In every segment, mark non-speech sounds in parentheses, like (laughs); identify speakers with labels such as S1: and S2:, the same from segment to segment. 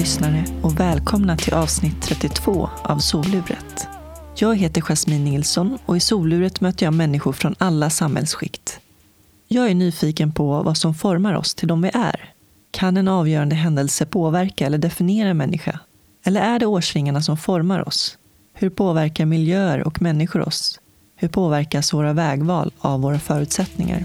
S1: lyssnare och välkomna till avsnitt 32 av Soluret. Jag heter Jasmine Nilsson och i Soluret möter jag människor från alla samhällsskikt. Jag är nyfiken på vad som formar oss till de vi är. Kan en avgörande händelse påverka eller definiera en människa? Eller är det årsringarna som formar oss? Hur påverkar miljöer och människor oss? Hur påverkas våra vägval av våra förutsättningar?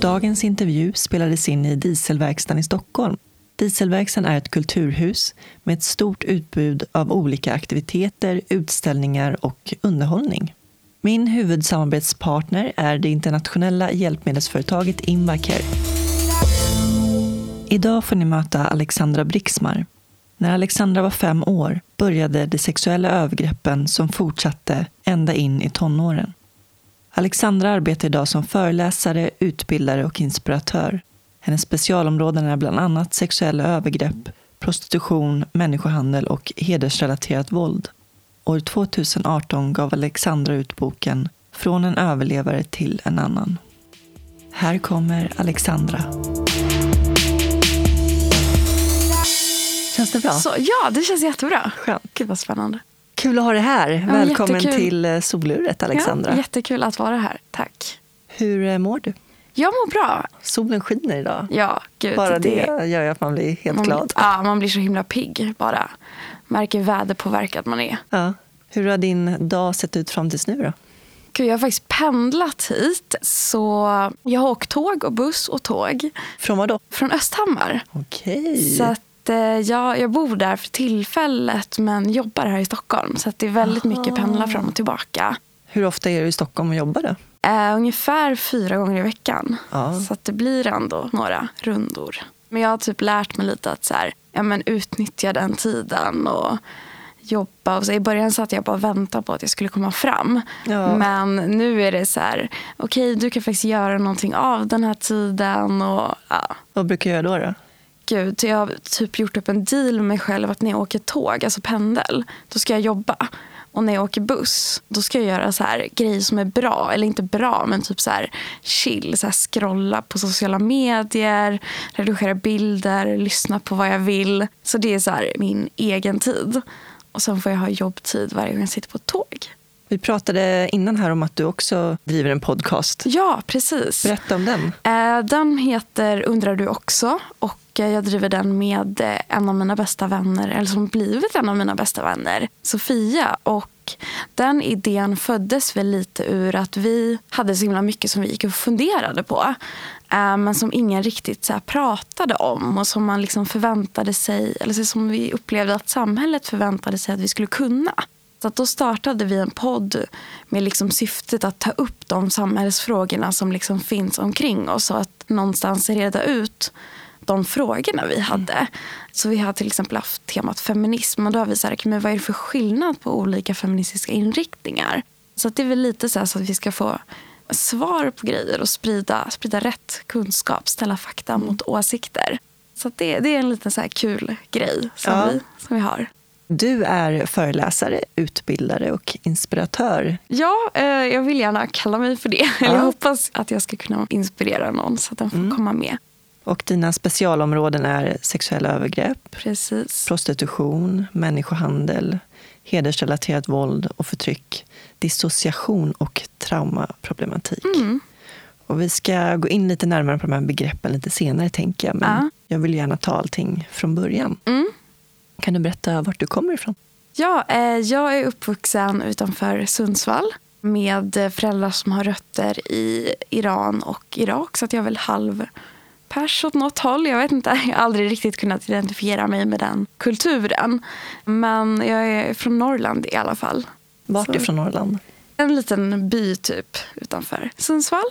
S1: Dagens intervju spelades in i Dieselverkstaden i Stockholm. Dieselverkstan är ett kulturhus med ett stort utbud av olika aktiviteter, utställningar och underhållning. Min huvudsamarbetspartner är det internationella hjälpmedelsföretaget Invacare. Idag får ni möta Alexandra Brixmar. När Alexandra var fem år började de sexuella övergreppen som fortsatte ända in i tonåren. Alexandra arbetar idag som föreläsare, utbildare och inspiratör. Hennes specialområden är bland annat sexuella övergrepp, prostitution, människohandel och hedersrelaterat våld. År 2018 gav Alexandra ut boken Från en överlevare till en annan. Här kommer Alexandra. Känns det bra?
S2: Så, ja, det känns jättebra.
S1: Skönt.
S2: Gud vad spännande.
S1: Kul att ha dig här.
S2: Ja,
S1: Välkommen
S2: jättekul.
S1: till eh, Soluret, Alexandra.
S2: Ja, jättekul att vara här. Tack.
S1: Hur eh, mår du?
S2: Jag mår bra.
S1: Solen skiner idag.
S2: Ja, gud.
S1: Bara det gör ju att man blir helt
S2: man,
S1: glad.
S2: Ja, man blir så himla pigg bara. Märker väderpåverkad man är.
S1: Ja. Hur har din dag sett ut fram tills nu då?
S2: Gud, jag har faktiskt pendlat hit. Så jag har åkt tåg och buss och tåg
S1: Från vad då?
S2: från Östhammar.
S1: Okej.
S2: Så att, eh, jag, jag bor där för tillfället men jobbar här i Stockholm. Så det är väldigt mycket pendla fram och tillbaka.
S1: Hur ofta är du i Stockholm och jobbar då?
S2: Eh, ungefär fyra gånger i veckan.
S1: Ja.
S2: Så att det blir ändå några rundor. Men jag har typ lärt mig lite att så här, ja, men utnyttja den tiden och jobba. Och så I början satt jag bara och väntade på att jag skulle komma fram.
S1: Ja.
S2: Men nu är det så här, okej du kan faktiskt göra någonting av den här tiden. Och, ja.
S1: Vad brukar du göra då? då?
S2: Gud, jag har typ gjort upp en deal med mig själv att när jag åker tåg, alltså pendel, då ska jag jobba. Och när jag åker buss, då ska jag göra så här grejer som är bra. Eller inte bra, men typ så här chill. Så här scrolla på sociala medier, redigera bilder, lyssna på vad jag vill. Så det är så här min egen tid. Och sen får jag ha jobbtid varje gång jag sitter på ett tåg.
S1: Vi pratade innan här om att du också driver en podcast.
S2: Ja, precis.
S1: Berätta om den.
S2: Eh, Den heter Undrar du också? Och eh, jag driver den med eh, en av mina bästa vänner, eller som blivit en av mina bästa vänner, Sofia. Och den idén föddes väl lite ur att vi hade så himla mycket som vi gick och funderade på. Men som ingen riktigt så pratade om och som man liksom förväntade sig, eller som vi upplevde att samhället förväntade sig att vi skulle kunna. Så att då startade vi en podd med liksom syftet att ta upp de samhällsfrågorna som liksom finns omkring oss och att någonstans reda ut de frågorna vi hade. Så vi har till exempel haft temat feminism och då har vi sagt, men vad är det för skillnad på olika feministiska inriktningar? Så att det är väl lite så, här så att vi ska få svar på grejer och sprida, sprida rätt kunskap, ställa fakta mot åsikter. Så det, det är en liten så här kul grej som,
S1: Ja.
S2: vi, som vi har.
S1: Du är föreläsare, utbildare och inspiratör.
S2: Ja, eh, jag vill gärna kalla mig för det. (laughs)
S1: Ja.
S2: jag hoppas att jag ska kunna inspirera någon så att den får komma med.
S1: Och dina specialområden är sexuella övergrepp,
S2: Precis.
S1: prostitution, människohandel, hedersrelaterat våld och förtryck, dissociation och traumaproblematik.
S2: Mm.
S1: Och vi ska gå in lite närmare på de här begreppen lite senare, tänker jag. Men
S2: Ja.
S1: jag vill gärna ta allting från början.
S2: Mm.
S1: Kan du berätta vart du kommer ifrån?
S2: Ja, eh, jag är uppvuxen utanför Sundsvall med föräldrar som har rötter i Iran och Irak. Så att jag är väl halv pers åt något håll. Jag vet inte. Jag har aldrig riktigt kunnat identifiera mig med den kulturen. Men jag är från Norrland i alla fall.
S1: Vart ifrån Norrland?
S2: En liten by typ utanför Sundsvall.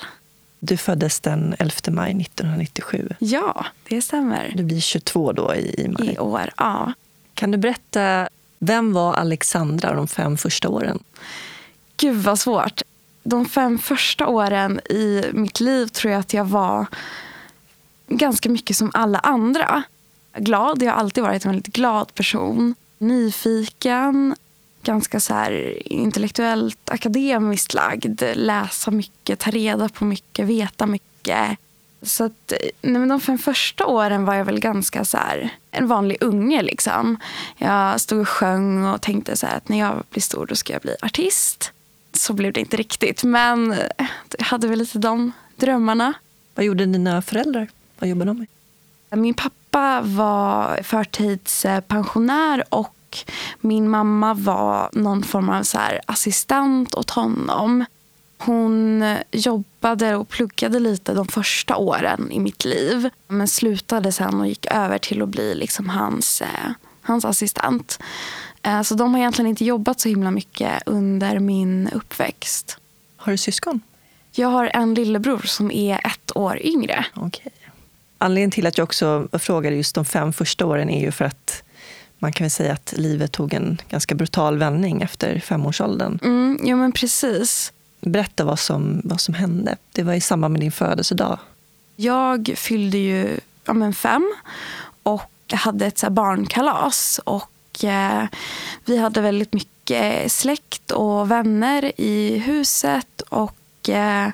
S1: Du föddes den 11 maj 1997.
S2: Ja, det stämmer.
S1: Du blir 22 då i maj.
S2: I år, ja.
S1: Kan du berätta, vem var Alexandra de fem första åren?
S2: Gud vad svårt. De fem första åren i mitt liv tror jag att jag var ganska mycket som alla andra. Glad, jag har alltid varit en väldigt glad person. Nyfiken, ganska så här intellektuellt akademiskt lagd. Läsa mycket, ta reda på mycket, veta mycket. Så att, nej men de fem första åren var jag väl ganska så här, en vanlig unge. Liksom. Jag stod och sjöng och tänkte så att när jag blir stor då ska jag bli artist. Så blev det inte riktigt, men jag hade väl lite de drömmarna.
S1: Vad gjorde dina föräldrar? Vad jobbade de med?
S2: Min pappa var förtidspensionär och min mamma var någon form av så assistent åt honom. Hon jobbade och pluggade lite de första åren i mitt liv. Men slutade sen och gick över till att bli liksom hans, eh, hans assistent. Eh, så de har egentligen inte jobbat så himla mycket under min uppväxt.
S1: Har du syskon?
S2: Jag har en lillebror som är ett år yngre.
S1: Okay. Anledningen till att jag också frågade just de fem första åren är ju för att man kan väl säga att livet tog en ganska brutal vändning efter femårsåldern.
S2: Mm, ja, men precis.
S1: Berätta vad som, vad som hände. Det var i samband med din födelsedag.
S2: Jag fyllde ju ja, men fem och hade ett så barnkalas. Och, eh, vi hade väldigt mycket släkt och vänner i huset. Och eh,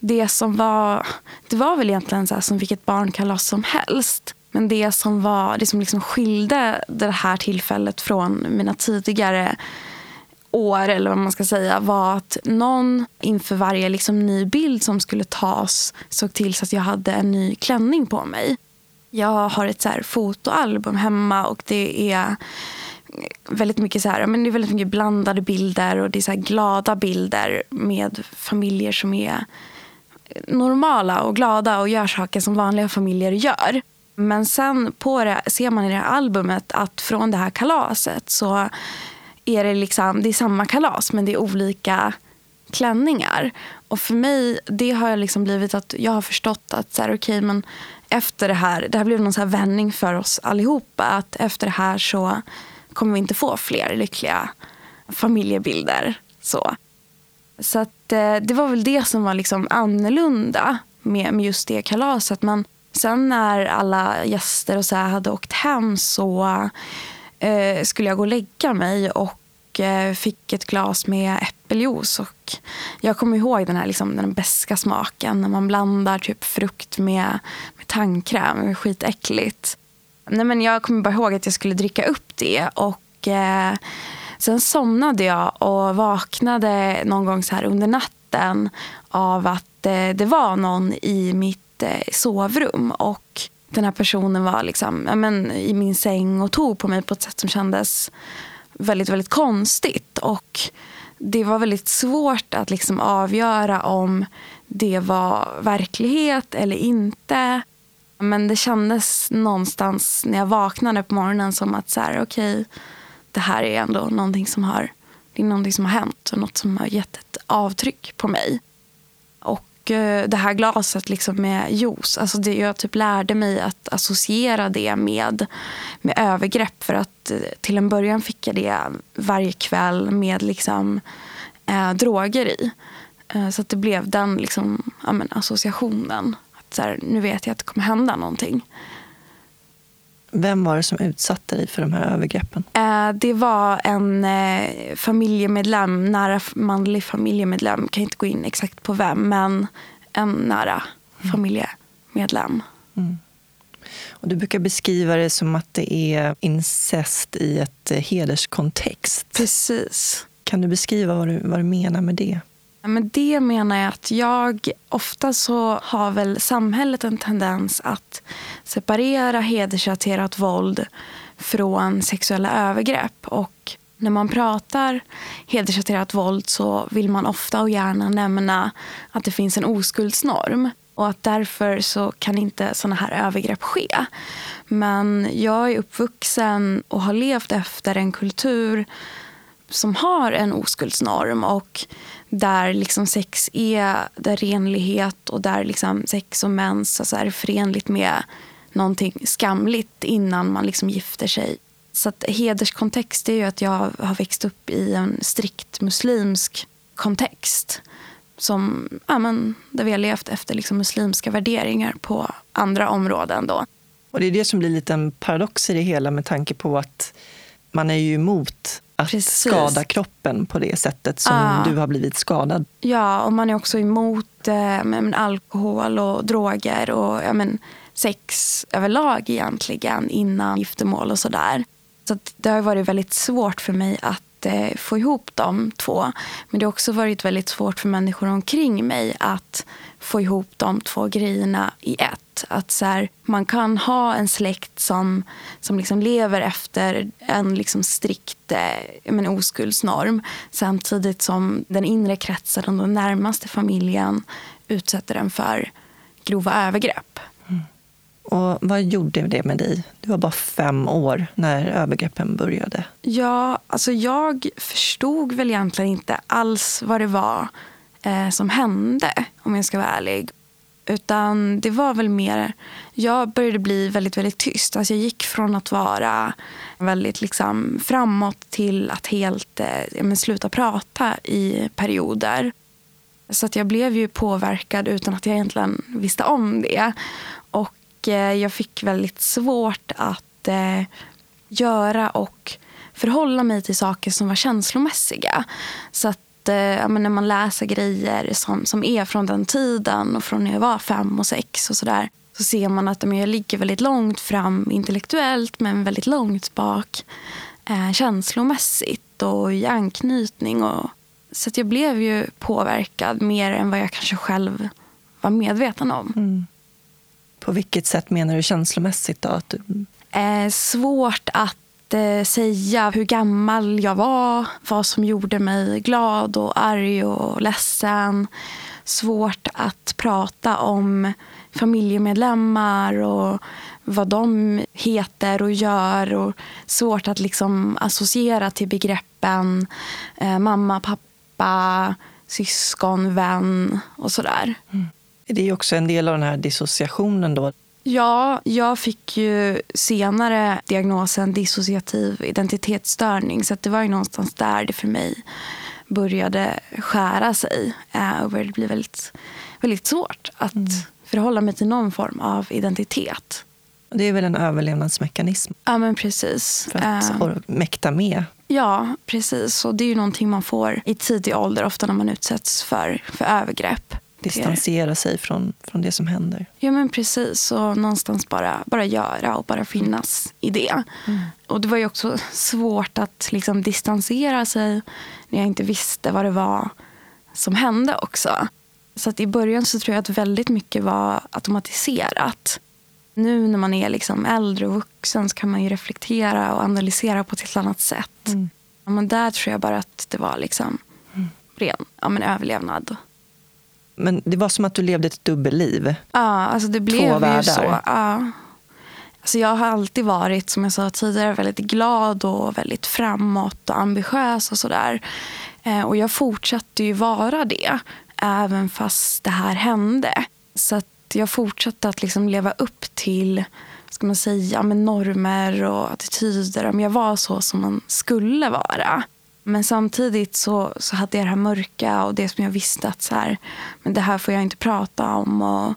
S2: det som var, det var väl egentligen så som vilket barnkalas som helst. Men det som, var, det som liksom skilde det här tillfället från mina tidigare år eller vad man ska säga var att någon inför varje liksom ny bild som skulle tas såg till så att jag hade en ny klänning på mig. Jag har ett så här fotoalbum hemma och det är väldigt mycket, så här, men det är väldigt mycket blandade bilder och det är så glada bilder med familjer som är normala och glada och gör saker som vanliga familjer gör. Men sen på det ser man i det här albumet att från det här kalaset så är det, liksom, det är samma kalas men det är olika klänningar. Och för mig det har jag liksom blivit att jag har förstått att så här, okay, men efter det här, det här blev någon så här vändning för oss allihopa. Att efter det här så kommer vi inte få fler lyckliga familjebilder. Så, så att, eh, det var väl det som var liksom annorlunda med, med just det kalaset. Men sen när alla gäster och så hade åkt hem så eh, skulle jag gå och lägga mig och Eh, fick ett glas med äppeljuice. Och jag kommer ihåg den här liksom, den beska smaken när man blandar typ frukt med, med tandkräm. Det var skitäckligt. Nej, men jag kommer bara ihåg att jag skulle dricka upp det. och... Eh, Sen somnade jag och vaknade någon gång så här under natten av att eh, det var någon i mitt eh, sovrum. Och den här personen var liksom, ja, men, i min säng och tog på mig på ett sätt som kändes väldigt, väldigt konstigt. Och det var väldigt svårt att liksom avgöra om det var verklighet eller inte. Men det kändes någonstans när jag vaknade på morgonen som att så här, okay, det här är ändå någonting som har, det är någonting som har hänt och något som har gett ett avtryck på mig. Eh, det här glaset liksom med juice, alltså det, jag typ lärde mig att associera det med, med övergrepp. För att eh, till en början fick jag det varje kväll med liksom, eh, droger i. Eh, så att det blev den liksom, ja, men, associationen. Att så här, nu vet jag att det kommer hända någonting.
S1: Vem var det som utsatte dig för de här övergreppen?
S2: Eh, det var en eh, familjemedlem, nära manlig familjemedlem. Jag kan inte gå in exakt på vem, men en nära mm. familjemedlem. Mm.
S1: Och du brukar beskriva det som att det är incest i ett eh, hederskontext.
S2: Precis.
S1: Kan du beskriva vad du, vad du menar med det?
S2: Men det menar jag att jag, ofta så har väl samhället en tendens att separera hedersrelaterat våld från sexuella övergrepp. Och när man pratar hedersrelaterat våld så vill man ofta och gärna nämna att det finns en oskuldsnorm. Och att därför så kan inte såna här övergrepp ske. Men jag är uppvuxen och har levt efter en kultur som har en oskuldsnorm. Och där liksom sex är där renlighet och där liksom sex och mens alltså är förenligt med någonting skamligt innan man liksom gifter sig. Så att hederskontext är ju att jag har växt upp i en strikt muslimsk kontext. Som, ja, men, där vi har levt efter liksom muslimska värderingar på andra områden. Då.
S1: Och Det är det som blir lite en paradox i det hela med tanke på att man är ju emot att
S2: Precis.
S1: skada kroppen på det sättet som
S2: Ah.
S1: du har blivit skadad.
S2: Ja, och man är också emot eh, men, alkohol och droger och ja, men, sex överlag egentligen innan giftermål och sådär. Så att det har varit väldigt svårt för mig att eh, få ihop de två. Men det har också varit väldigt svårt för människor omkring mig att få ihop de två grejerna i ett. Att så här, man kan ha en släkt som, som liksom lever efter en liksom strikt eh, men, oskuldsnorm samtidigt som den inre kretsen och den närmaste familjen utsätter den för grova övergrepp.
S1: Och vad gjorde det med dig? Du var bara fem år när övergreppen började.
S2: Ja, alltså jag förstod väl egentligen inte alls vad det var eh, som hände, om jag ska vara ärlig. Utan det var väl mer... Jag började bli väldigt, väldigt tyst. Alltså jag gick från att vara väldigt liksom framåt till att helt eh, men sluta prata i perioder. Så att jag blev ju påverkad utan att jag egentligen visste om det. Och eh, jag fick väldigt svårt att eh, göra och förhålla mig till saker som var känslomässiga. Så att eh, ja, men när man läser grejer som, som är från den tiden och från när jag var fem och sex och sådär så ser man att men, jag ligger väldigt långt fram intellektuellt men väldigt långt bak eh, känslomässigt och i anknytning. Och, så att jag blev ju påverkad mer än vad jag kanske själv var medveten om.
S1: Mm. På vilket sätt menar du känslomässigt? Då? Att du...
S2: Eh, svårt att inte säga hur gammal jag var, vad som gjorde mig glad och arg och ledsen. Svårt att prata om familjemedlemmar och vad de heter och gör. Och svårt att liksom associera till begreppen eh, mamma, pappa, syskon, vän och sådär. Mm.
S1: Det är också en del av den här dissociationen. Då.
S2: Ja, jag fick ju senare diagnosen dissociativ identitetsstörning. Så det var ju någonstans där det för mig började skära sig. eh, Och började bli väldigt, väldigt svårt att förhålla mig till någon form av identitet.
S1: Det är väl en överlevnadsmekanism
S2: Ja, men precis.
S1: för att or- mäkta med.
S2: Ja, precis. Och det är ju någonting man får i tidig ålder, ofta när man utsätts för, för övergrepp.
S1: Distansera sig från, från det som händer.
S2: Ja men precis. Och någonstans bara, bara göra och bara finnas i det. Och det var ju också svårt att liksom distansera sig när jag inte visste vad det var som hände också. Så att i början så tror jag att väldigt mycket var automatiserat. Nu när man är liksom äldre och vuxen så kan man ju reflektera och analysera på ett helt annat sätt. Ja, men där tror jag bara att det var liksom ren ja, men överlevnad.
S1: Men det var som att du levde ett dubbelliv.
S2: Ja, alltså det blev ju
S1: världar.
S2: så. Ja. Alltså jag har alltid varit, som jag sa tidigare, väldigt glad och väldigt framåt och ambitiös och sådär. Eh, och jag fortsatte ju vara det, även fast det här hände. Så att jag fortsatte att liksom leva upp till ska man säga, men normer och attityder. Om jag var så som man skulle vara. Men samtidigt så, så hade jag det här mörka och det som jag visste att så här, men det här får jag inte prata om. och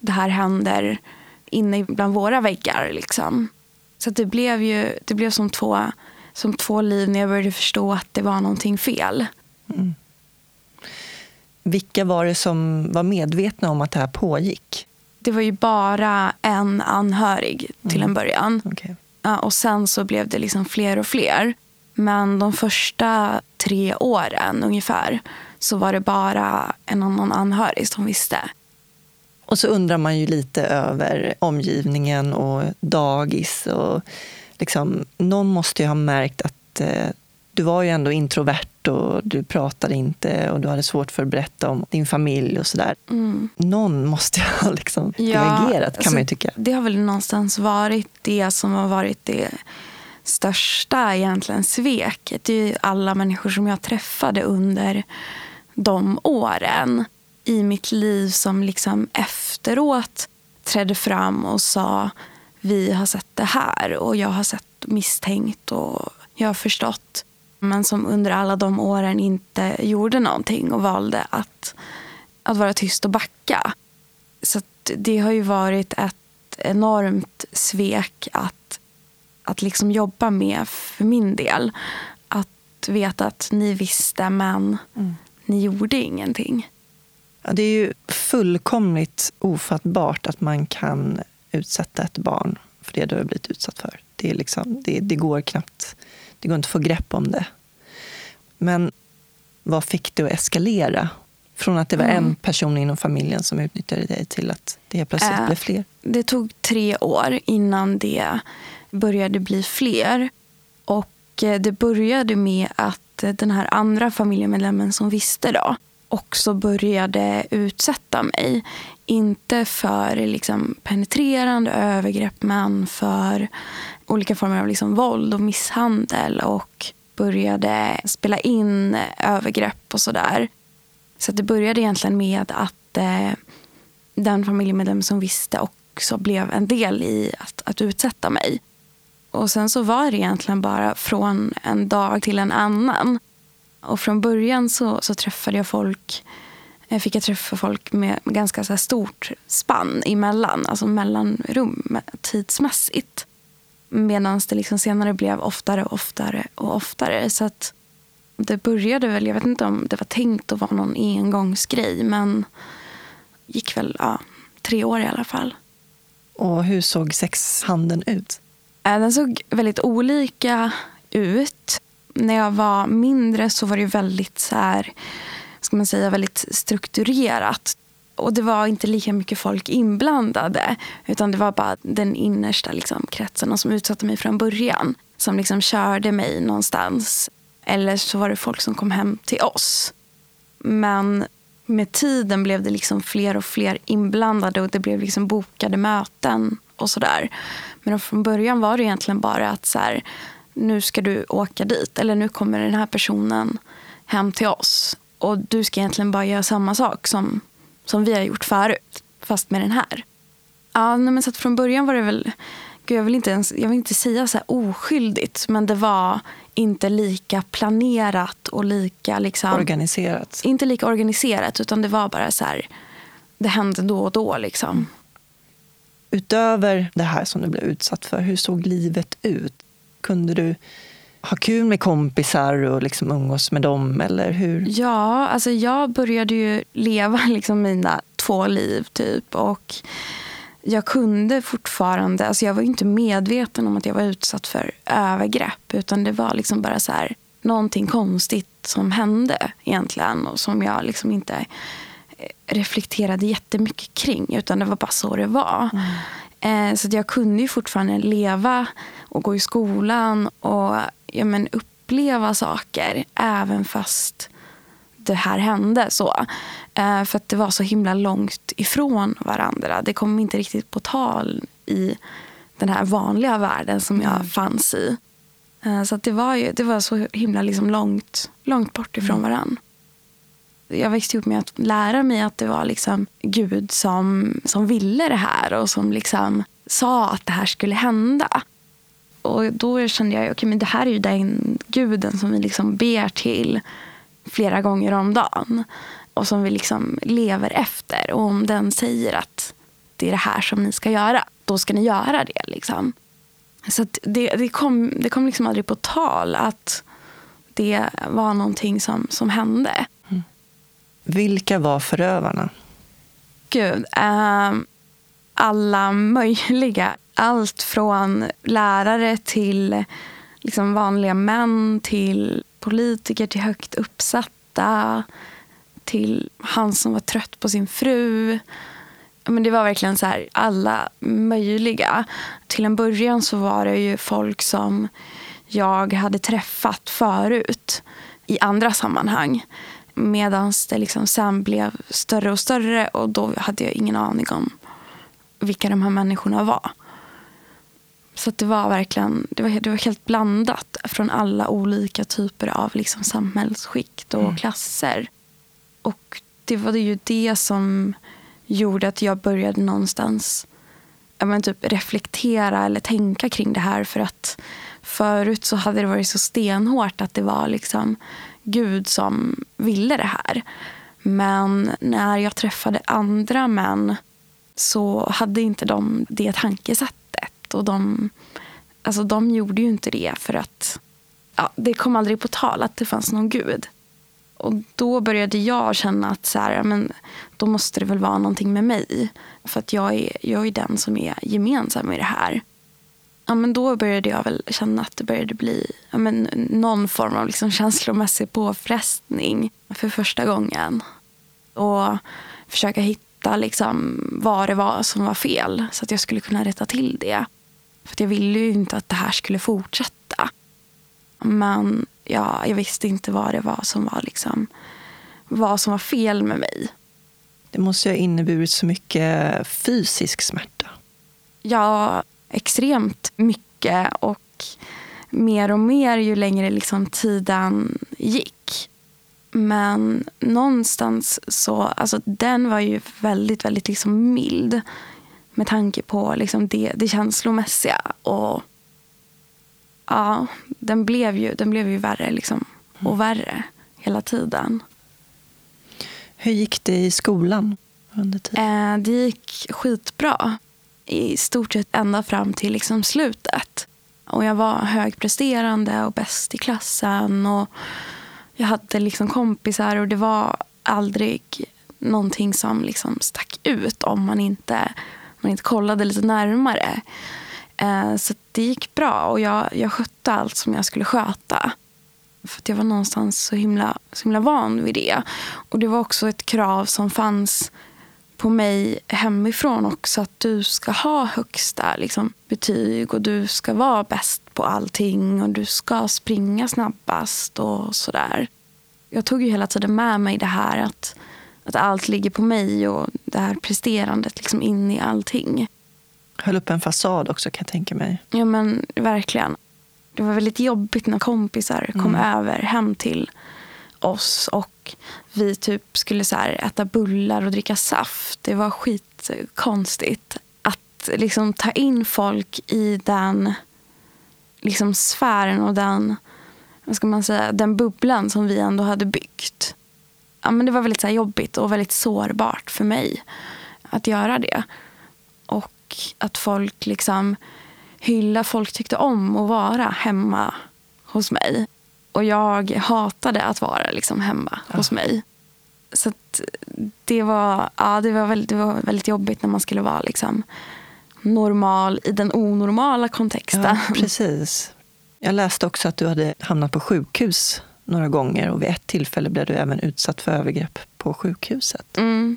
S2: Det här händer inne bland våra väggar. Liksom. Så det blev ju det blev som två, som två liv när jag började förstå att det var någonting fel.
S1: Vilka var det som var medvetna om att det här pågick?
S2: Det var ju bara en anhörig till en början. Ja, och sen så blev det liksom fler och fler. Men de första tre åren ungefär så var det bara en annan anhörig som visste.
S1: Och så undrar man ju lite över omgivningen och dagis. Och liksom, någon måste ju ha märkt att eh, du var ju ändå introvert och du pratade inte och du hade svårt för att berätta om din familj och sådär.
S2: Mm.
S1: Någon måste ju ha (laughs) liksom
S2: Ja,
S1: reagerat kan
S2: alltså,
S1: man ju tycka.
S2: Det har väl någonstans varit det som har varit det största egentligen sveket. Det är alla människor som jag träffade under de åren i mitt liv som liksom efteråt trädde fram och sa vi har sett det här och jag har sett misstänkt och jag har förstått. Men som under alla de åren inte gjorde någonting och valde att, att vara tyst och backa. Så att det har ju varit ett enormt svek att att liksom jobba med för min del. Att veta att ni visste men mm. ni gjorde ingenting.
S1: Ja, det är ju fullkomligt ofattbart att man kan utsätta ett barn för det du har blivit utsatt för. Det, är liksom, det, det går knappt, det går inte att få grepp om det. Men vad fick det att eskalera? Från att det var mm. en person inom familjen som utnyttjade dig till att det plötsligt äh, blev fler?
S2: Det tog tre år innan det började bli fler. Och eh, det började med att eh, den här andra familjemedlemmen som visste då också började utsätta mig. Inte för liksom penetrerande övergrepp men för olika former av liksom våld och misshandel. Och började spela in övergrepp och sådär. Så det började egentligen med att eh, den familjemedlem som visste också blev en del i att, att utsätta mig. Och sen så var det egentligen bara från en dag till en annan. Och från början så, så träffade jag folk jag fick jag träffa folk med, ganska så stort spann emellan, alltså mellanrum tidsmässigt. Medan det liksom senare blev oftare och oftare och oftare. Så att det började väl, jag vet inte om det var tänkt att vara någon engångsgrej, men gick väl ja, tre år i alla fall.
S1: Och hur såg sexhandeln ut?
S2: Eh, den såg väldigt olika ut. När jag var mindre så var det väldigt så här, ska man säga, väldigt strukturerat. Och det var inte lika mycket folk inblandade. Utan det var bara den innersta liksom, kretsen som utsatte mig från början. Som liksom körde mig någonstans. Eller så var det folk som kom hem till oss. Men med tiden blev det liksom fler och fler inblandade och det blev liksom bokade möten och sådär. Men från början var det egentligen bara att så här, nu ska du åka dit. Eller nu kommer den här personen hem till oss. Och du ska egentligen bara göra samma sak som, som vi har gjort förut. Fast med den här. Ja, men så från början var det väl, gud, jag, vill inte ens, jag vill inte säga så här oskyldigt. Men det var inte lika planerat och lika... Liksom,
S1: organiserat?
S2: Inte lika organiserat, utan det var bara så här, det hände då och då. Liksom.
S1: Utöver det här som du blev utsatt för, hur såg livet ut? Kunde du ha kul med kompisar och liksom umgås med dem? Eller hur?
S2: Ja, alltså jag började ju leva (laughs) liksom mina två liv typ. Och jag kunde fortfarande, alltså jag var inte medveten om att jag var utsatt för övergrepp. Utan det var liksom bara så här, någonting konstigt som hände egentligen. Och som jag liksom inte reflekterade jättemycket kring. Utan det var bara så det var. Mm. Eh, så jag kunde ju fortfarande leva och gå i skolan. Och ja, men, uppleva saker även fast det här hände. så. Eh, för att det var så himla långt ifrån varandra. Det kom inte riktigt på tal i den här vanliga världen som jag mm. fanns i. Eh, så det, var ju, det var så himla liksom långt, långt bort ifrån mm. varandra. Jag växte upp med att lära mig att det var liksom Gud som, som ville det här och som liksom sa att det här skulle hända. Och då kände jag att okay, det här är ju den guden som vi liksom ber till flera gånger om dagen. Och som vi liksom lever efter. Och om den säger att det är det här som ni ska göra, då ska ni göra det. Liksom. Så det, det, kom, det kom liksom aldrig på tal att det var någonting som, som hände.
S1: Vilka var förövarna?
S2: Gud, Eh, alla möjliga allt från lärare till liksom vanliga män till politiker till högt uppsatta till han som var trött på sin fru. Men det var verkligen så här, alla möjliga. Till en början så var det ju folk som jag hade träffat förut i andra sammanhang. Medan det liksom sen blev större och större och då hade jag ingen aning om vilka de här människorna var. Så det var verkligen det var, det var helt blandat från alla olika typer av liksom samhällsskikt och mm. klasser. Och det var ju det som gjorde att jag började någonstans men, typ reflektera eller tänka kring det här. För att förut så hade det varit så stenhårt att det var liksom Gud som ville det här. Men när jag träffade andra män så hade inte de det tankesättet och de alltså, de gjorde ju inte det för att ja, det kom aldrig på tal att det fanns någon gud. Och då började jag känna att så här, men, då måste det väl vara någonting med mig. För att jag är, jag är den som är gemensam i det här. Ja, men då började jag väl känna att det började bli ja, men, någon form av liksom känslomässig påfrestning för första gången. Och försöka hitta liksom vad det var som var fel så att jag skulle kunna rätta till det. För jag ville ju inte att det här skulle fortsätta. Men ja, jag visste inte vad det var som var, liksom, vad som var fel med mig.
S1: Det måste ha inneburit så mycket fysisk smärta.
S2: Ja, extremt mycket. Och mer och mer ju längre liksom tiden gick. Men någonstans så, alltså den var ju väldigt, väldigt liksom mild. Med tanke på liksom det, det känslomässiga. Och ja, den blev ju, den blev ju värre liksom, och värre hela tiden.
S1: Hur gick det i skolan under tiden?
S2: Eh, det gick skitbra. I stort sett ända fram till liksom slutet. Och jag var högpresterande och bäst i klassen. Och jag hade liksom kompisar och det var aldrig någonting som liksom stack ut om man inte, man inte kollade lite närmare. Eh, så det gick bra och jag, jag skötte allt som jag skulle sköta. För att jag var någonstans så himla, så himla van vid det. Och det var också ett krav som fanns på mig hemifrån också. Att du ska ha högsta liksom, betyg och du ska vara bäst på allting. Och du ska springa snabbast och sådär. Jag tog ju hela tiden med mig det här att, att allt ligger på mig och det här presterandet liksom in i allting
S1: höll upp en fasad också kan jag tänka mig.
S2: Ja men verkligen. Det var väldigt jobbigt när kompisar kom mm. över hem till oss och vi typ skulle så äta bullar och dricka saft. Det var skitkonstigt att liksom ta in folk i den liksom sfären och den, vad ska man säga, den bubblan som vi ändå hade byggt. Ja, men det var väldigt så jobbigt och väldigt sårbart för mig att göra det Och att folk liksom hylla folk tyckte om att vara hemma hos mig. Och jag hatade att vara liksom hemma ja. hos mig. Så det, var, ja, det, var väldigt, det var väldigt jobbigt när man skulle vara liksom normal i den onormala kontexten. Ja,
S1: precis. Jag läste också att du hade hamnat på sjukhus några gånger och vid ett tillfälle blev du även utsatt för övergrepp på sjukhuset.
S2: Mm.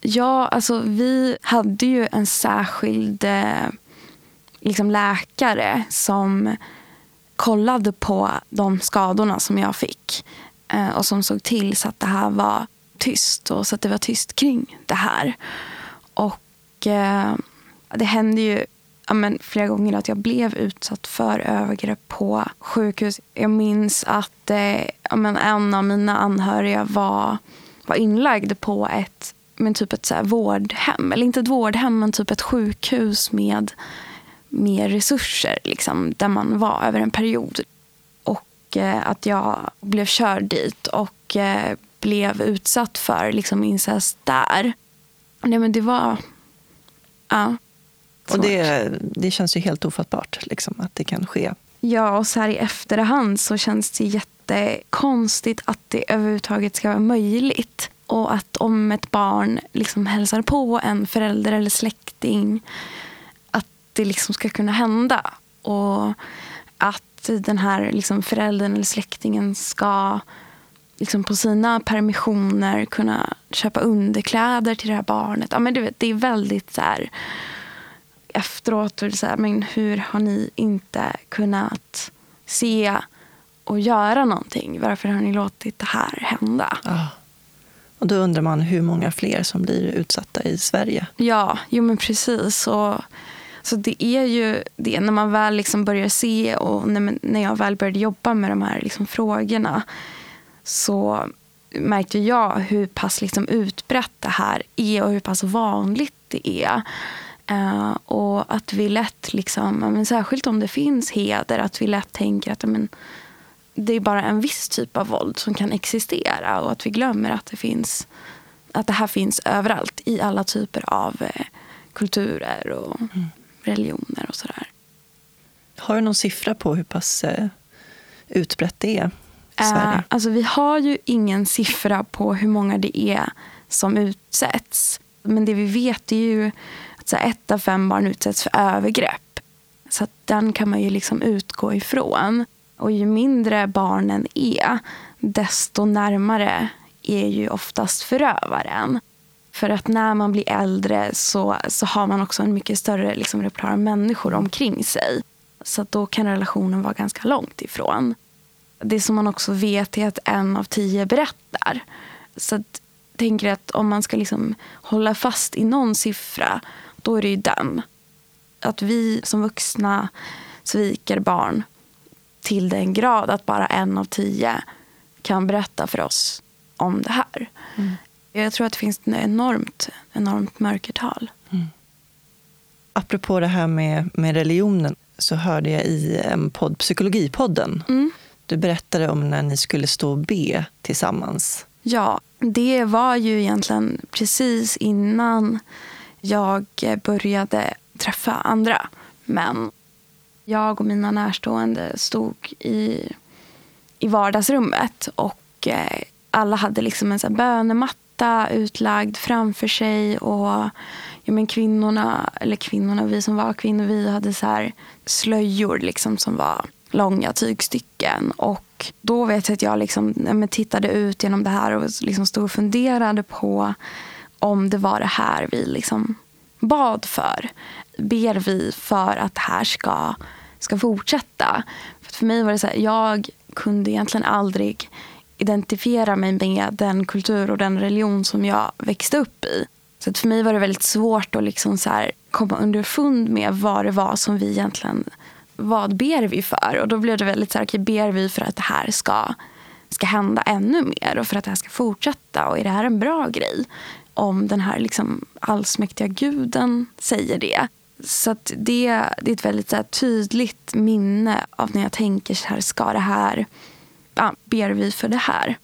S2: Ja, alltså vi hade ju en särskild eh, liksom läkare som kollade på de skadorna som jag fick. Eh, och som såg till så att det här var tyst och så att det var tyst kring det här. Och eh, det hände ju ja, men, flera gånger att jag blev utsatt för övergrepp på sjukhus. Jag minns att eh, ja, men, en av mina anhöriga var, var inlagd på ett men typ ett så vårdhem. Eller inte ett vårdhem, men typ ett sjukhus med mer resurser. Liksom, där man var över en period. Och eh, att jag blev körd dit och eh, blev utsatt för liksom, incest där. Nej, men det var... Ja.
S1: Och det, det känns ju helt ofattbart liksom, att det kan ske.
S2: Ja, och så här i efterhand så känns det jättekonstigt att det överhuvudtaget ska vara möjligt. Och att om ett barn liksom hälsar på en förälder eller släkting det liksom ska kunna hända. Och att den här liksom föräldern eller släktingen ska liksom på sina permissioner kunna köpa underkläder till det här barnet. Ja, men du vet, det är väldigt så här, efteråt, så här, men hur har ni inte kunnat se och göra någonting? Varför har ni låtit det här hända?
S1: Oh. Och då undrar man hur många fler som blir utsatta i Sverige.
S2: Ja, jo men precis. Och, så det är ju det när man väl liksom börjar se och när, när jag väl började jobba med de här liksom frågorna så märkte jag hur pass liksom utbrett det här är och hur pass vanligt det är. Uh, och att vi lätt, liksom, men särskilt om det finns heder, att vi lätt tänker att men, det är bara en viss typ av våld som kan existera och att vi glömmer att det finns att det här finns överallt i alla typer av eh, kulturer och mm religioner och sådär.
S1: Har du någon siffra på hur pass eh, utbrett det är i Sverige?
S2: Eh, alltså vi har ju ingen siffra på hur många det är som utsätts. Men det vi vet är ju att så ett av fem barn utsätts för övergrepp. Så den kan man ju liksom utgå ifrån. Och ju mindre barnen är, desto närmare är ju oftast förövaren. För att när man blir äldre så, så har man också en mycket större liksom, repertoar av människor omkring sig. Så då kan relationen vara ganska långt ifrån. Det som man också vet är att en av tio berättar. Så att, tänker att om man ska liksom hålla fast i någon siffra, då är det ju den. Att vi som vuxna sviker barn till den grad att bara en av tio kan berätta för oss om det här. Mm. Jag tror att det finns ett enormt, enormt mörkertal. Mm.
S1: Apropå det här med, med religionen så hörde jag i en podd, Psykologipodden. Mm. Du berättade om när ni skulle stå och be tillsammans.
S2: Ja, det var ju egentligen precis innan jag började träffa andra män. Jag och mina närstående stod i, i vardagsrummet och eh, alla hade liksom en sån bönematta utlagd framför sig. Och ja, men kvinnorna, eller kvinnorna, vi som var kvinnor, vi hade så här slöjor liksom som var långa tygstycken. Och då vet jag att jag liksom, ja, tittade ut genom det här och liksom stod och funderade på om det var det här vi liksom bad för. Ber vi för att det här ska, ska fortsätta? För, för mig var det så här, jag kunde egentligen aldrig identifiera mig med den kultur och den religion som jag växte upp i. Så för mig var det väldigt svårt att liksom så här komma underfund med vad det var som vi egentligen vad ber vi för? Och då blev det väldigt så här, okay, ber vi för att det här ska, ska hända ännu mer och för att det här ska fortsätta? Och är det här en bra grej? Om den här liksom allsmäktiga guden säger det. Så det, det är ett väldigt så här, tydligt minne av när jag tänker så här, ska det här, ber vi för det här?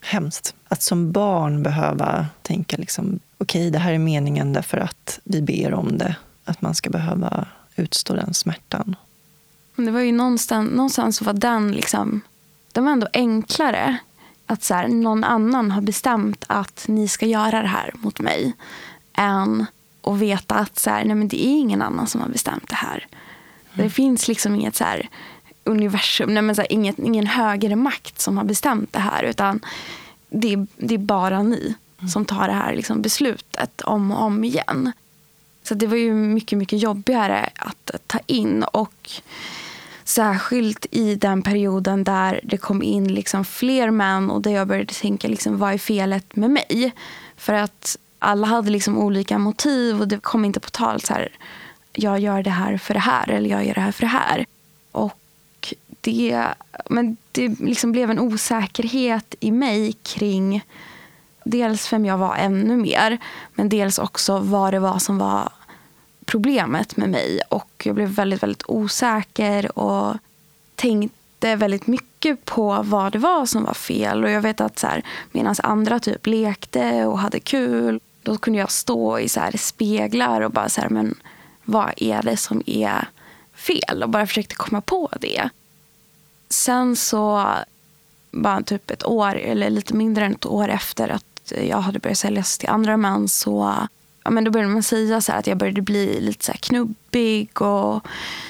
S1: Hemskt. Att som barn behöva tänka liksom, okej, okay, det här är meningen därför att vi ber om det. Att man ska behöva utstå den smärtan.
S2: Det var ju någonstans, någonstans var den liksom, den var ändå enklare. Att så här, någon annan har bestämt att ni ska göra det här mot mig. Än att veta att så här, nej men det är ingen annan som har bestämt det här. Mm. Det finns liksom inget så här, universum, nej men så här, inget, ingen högre makt som har bestämt det här. Utan det är, det är bara ni mm. som tar det här liksom beslutet om och om igen. Så det var ju mycket, mycket jobbigare att ta in. Och Särskilt i den perioden där det kom in liksom fler män och där jag började tänka liksom, vad är felet med mig? För att alla hade liksom olika motiv och det kom inte på tal så här, jag gör det här för det här eller jag gör det här för det här. Och det, men det liksom blev en osäkerhet i mig kring dels vem jag var ännu mer men dels också vad det var som var problemet med mig. Och jag blev väldigt, väldigt osäker och tänkte väldigt mycket på vad det var som var fel. Och jag vet att så här, medan andra typ lekte och hade kul, då kunde jag stå i så här speglar och bara så här, men vad är det som är fel? Och bara försökte komma på det. Sen så, bara typ ett år, eller lite mindre än ett år efter att jag hade börjat säljas till andra män så ja, men då började man säga så att jag började bli lite så knubbig och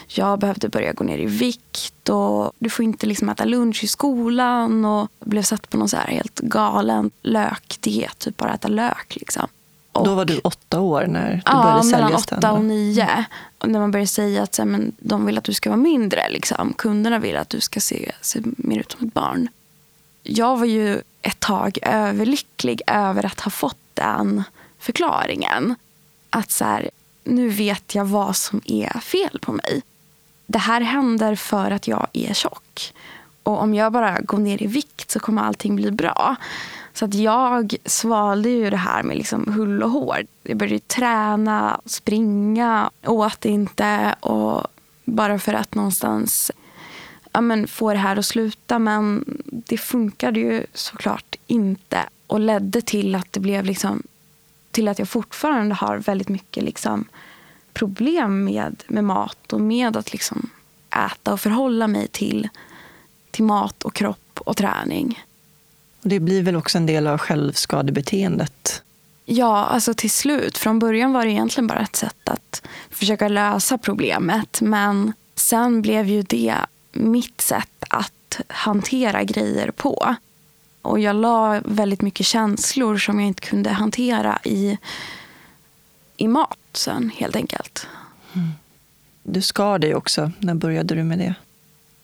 S2: jag behövde börja gå ner i vikt. och Du får inte liksom äta lunch i skolan. och blev satt på någon så här helt galen lökdiet, typ bara äta lök. Liksom.
S1: Och, då var du åtta år när du ja, började sälja
S2: mellan åtta och nio. När man började säga att så här, men, de vill att du ska vara mindre. Liksom. Kunderna vill att du ska se, se mer ut som ett barn. Jag var ju ett tag överlycklig över att ha fått den förklaringen. Att så här, nu vet jag vad som är fel på mig. Det här händer för att jag är tjock. Och om jag bara går ner i vikt så kommer allting bli bra. Så att jag svalde ju det här med liksom hull och hår. Jag började träna, springa, åt inte. och Bara för att någonstans ja, men, få det här att sluta. Men det funkade ju såklart inte. Och ledde till att det blev liksom till att jag fortfarande har väldigt mycket liksom problem med, med mat och med att liksom äta och förhålla mig till, till mat och kropp och träning.
S1: Det blir väl också en del av självskadebeteendet?
S2: Ja, alltså till slut. Från början var det egentligen bara ett sätt att försöka lösa problemet. Men sen blev ju det mitt sätt att hantera grejer på. Och jag la väldigt mycket känslor som jag inte kunde hantera i, i mat sen, helt enkelt.
S1: Mm. Du skar dig också. När började du med det?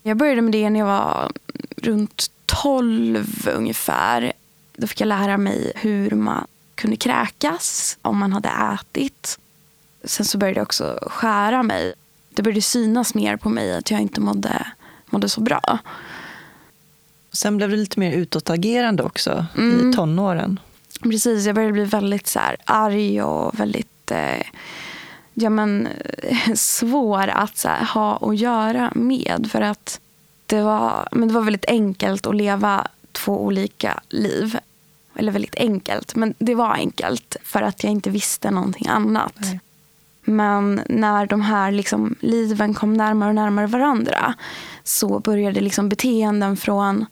S2: Jag började med det när jag var runt 12 ungefär. Då fick jag lära mig hur man kunde kräkas om man hade ätit. Sen så började jag också skära mig. Det började synas mer på mig att jag inte mådde, mådde så bra.
S1: Sen blev du lite mer utåtagerande också mm. i tonåren.
S2: Precis, jag började bli väldigt så här, arg och väldigt eh, ja, men, (laughs) svår att här, ha att göra med. För att det var, men det var väldigt enkelt att leva två olika liv. Eller väldigt enkelt, men det var enkelt för att jag inte visste någonting annat. Nej. Men när de här liksom, liven kom närmare och närmare varandra så började liksom beteenden från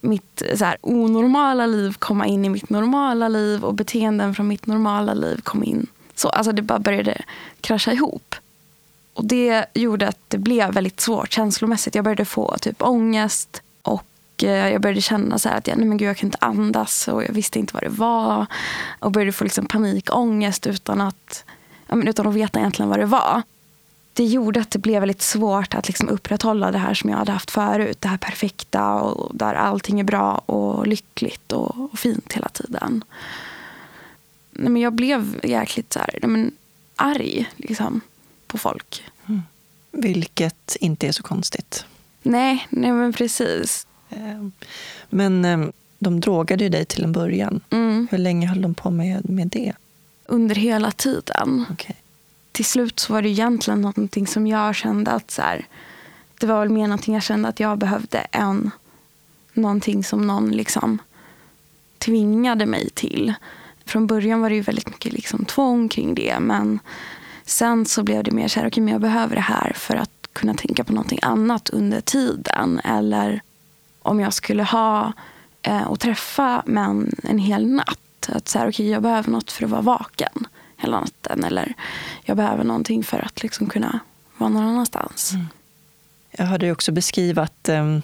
S2: mitt så här, onormala liv komma in i mitt normala liv och beteenden från mitt normala liv kom in. Så, alltså det bara började krascha ihop. Och det gjorde att det blev väldigt svårt känslomässigt. Jag började få typ ångest och eh, jag började känna så att jag, nej men gud, jag kan inte andas och jag visste inte vad det var. Och började få liksom panikångest utan att, utan att veta egentligen vad det var. Det gjorde att det blev väldigt svårt att liksom upprätthålla det här som jag hade haft förut. Det här perfekta och där allting är bra och lyckligt och, och fint hela tiden. Nej, men jag blev jäkligt så här, nej, men, arg. Liksom på folk. Mm.
S1: Vilket inte är så konstigt.
S2: Nej, nej men precis.
S1: Ehm, men ehm, de drogade ju dig till en början. Mm. Hur länge höll de på med, med det?
S2: Under hela tiden.
S1: Okay.
S2: Till slut så var det egentligen någonting som jag kände att så här, det var väl mer någonting jag kände att jag behövde än någonting som någon liksom tvingade mig till. Från början var det ju väldigt mycket liksom tvång kring det men Sen så blev det mer så här, okay, men jag behöver det här för att kunna tänka på någonting annat under tiden. Eller om jag skulle ha eh, och träffa män en hel natt. Att så här, okay, jag behöver något för att vara vaken hela natten. Eller jag behöver någonting för att liksom kunna vara någon annanstans. Mm.
S1: Jag hörde också beskriva att ehm,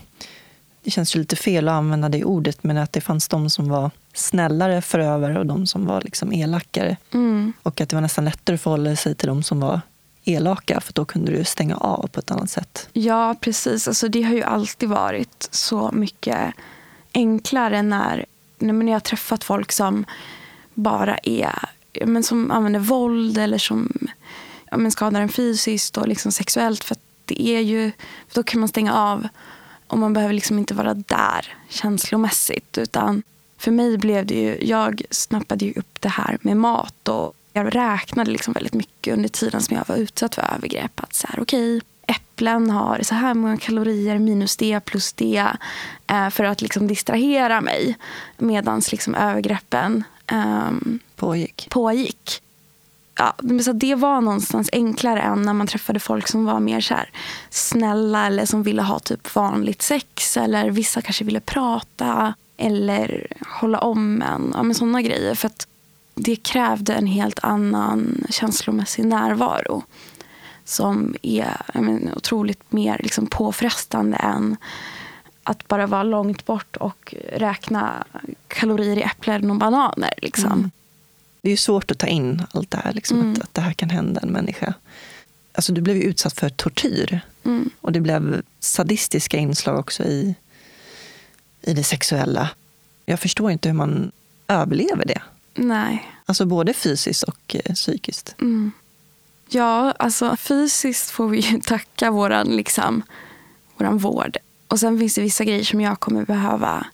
S1: det känns ju lite fel att använda det ordet, men att det fanns de som var snällare förövare och de som var liksom elakare. Mm. Och att det var nästan lättare att förhålla sig till de som var elaka för då kunde du stänga av på ett annat sätt.
S2: Ja, precis. Alltså, det har ju alltid varit så mycket enklare när, när jag har träffat folk som bara är men som använder våld eller som men skadar en fysiskt och liksom sexuellt. För det är ju, då kan man stänga av och man behöver liksom inte vara där känslomässigt. Utan för mig blev det ju, jag snappade ju upp det här med mat och jag räknade liksom väldigt mycket under tiden som jag var utsatt för övergrepp. Att så här, okej, okay, äpplen har så här många kalorier minus det plus det. Eh, för att liksom distrahera mig medan liksom övergreppen eh,
S1: pågick.
S2: pågick. Ja, det var någonstans enklare än när man träffade folk som var mer så här snälla eller som ville ha typ vanligt sex. Eller vissa kanske ville prata eller hålla om en. Ja, men sådana grejer. För att det krävde en helt annan känslomässig närvaro som är men, otroligt mer liksom, påfrestande än att bara vara långt bort och räkna kalorier i äpplen och bananer. Liksom. Mm.
S1: Det är svårt att ta in allt det här, liksom, mm. att, att det här kan hända en människa. Alltså, du blev utsatt för tortyr. Mm. Och det blev sadistiska inslag också i, i det sexuella. Jag förstår inte hur man överlever det.
S2: Nej.
S1: Alltså både fysiskt och eh, psykiskt.
S2: Mm. Ja, alltså fysiskt får vi ju (laughs) tacka våran, liksom, våran vård. Och sen finns det vissa grejer som jag kommer behöva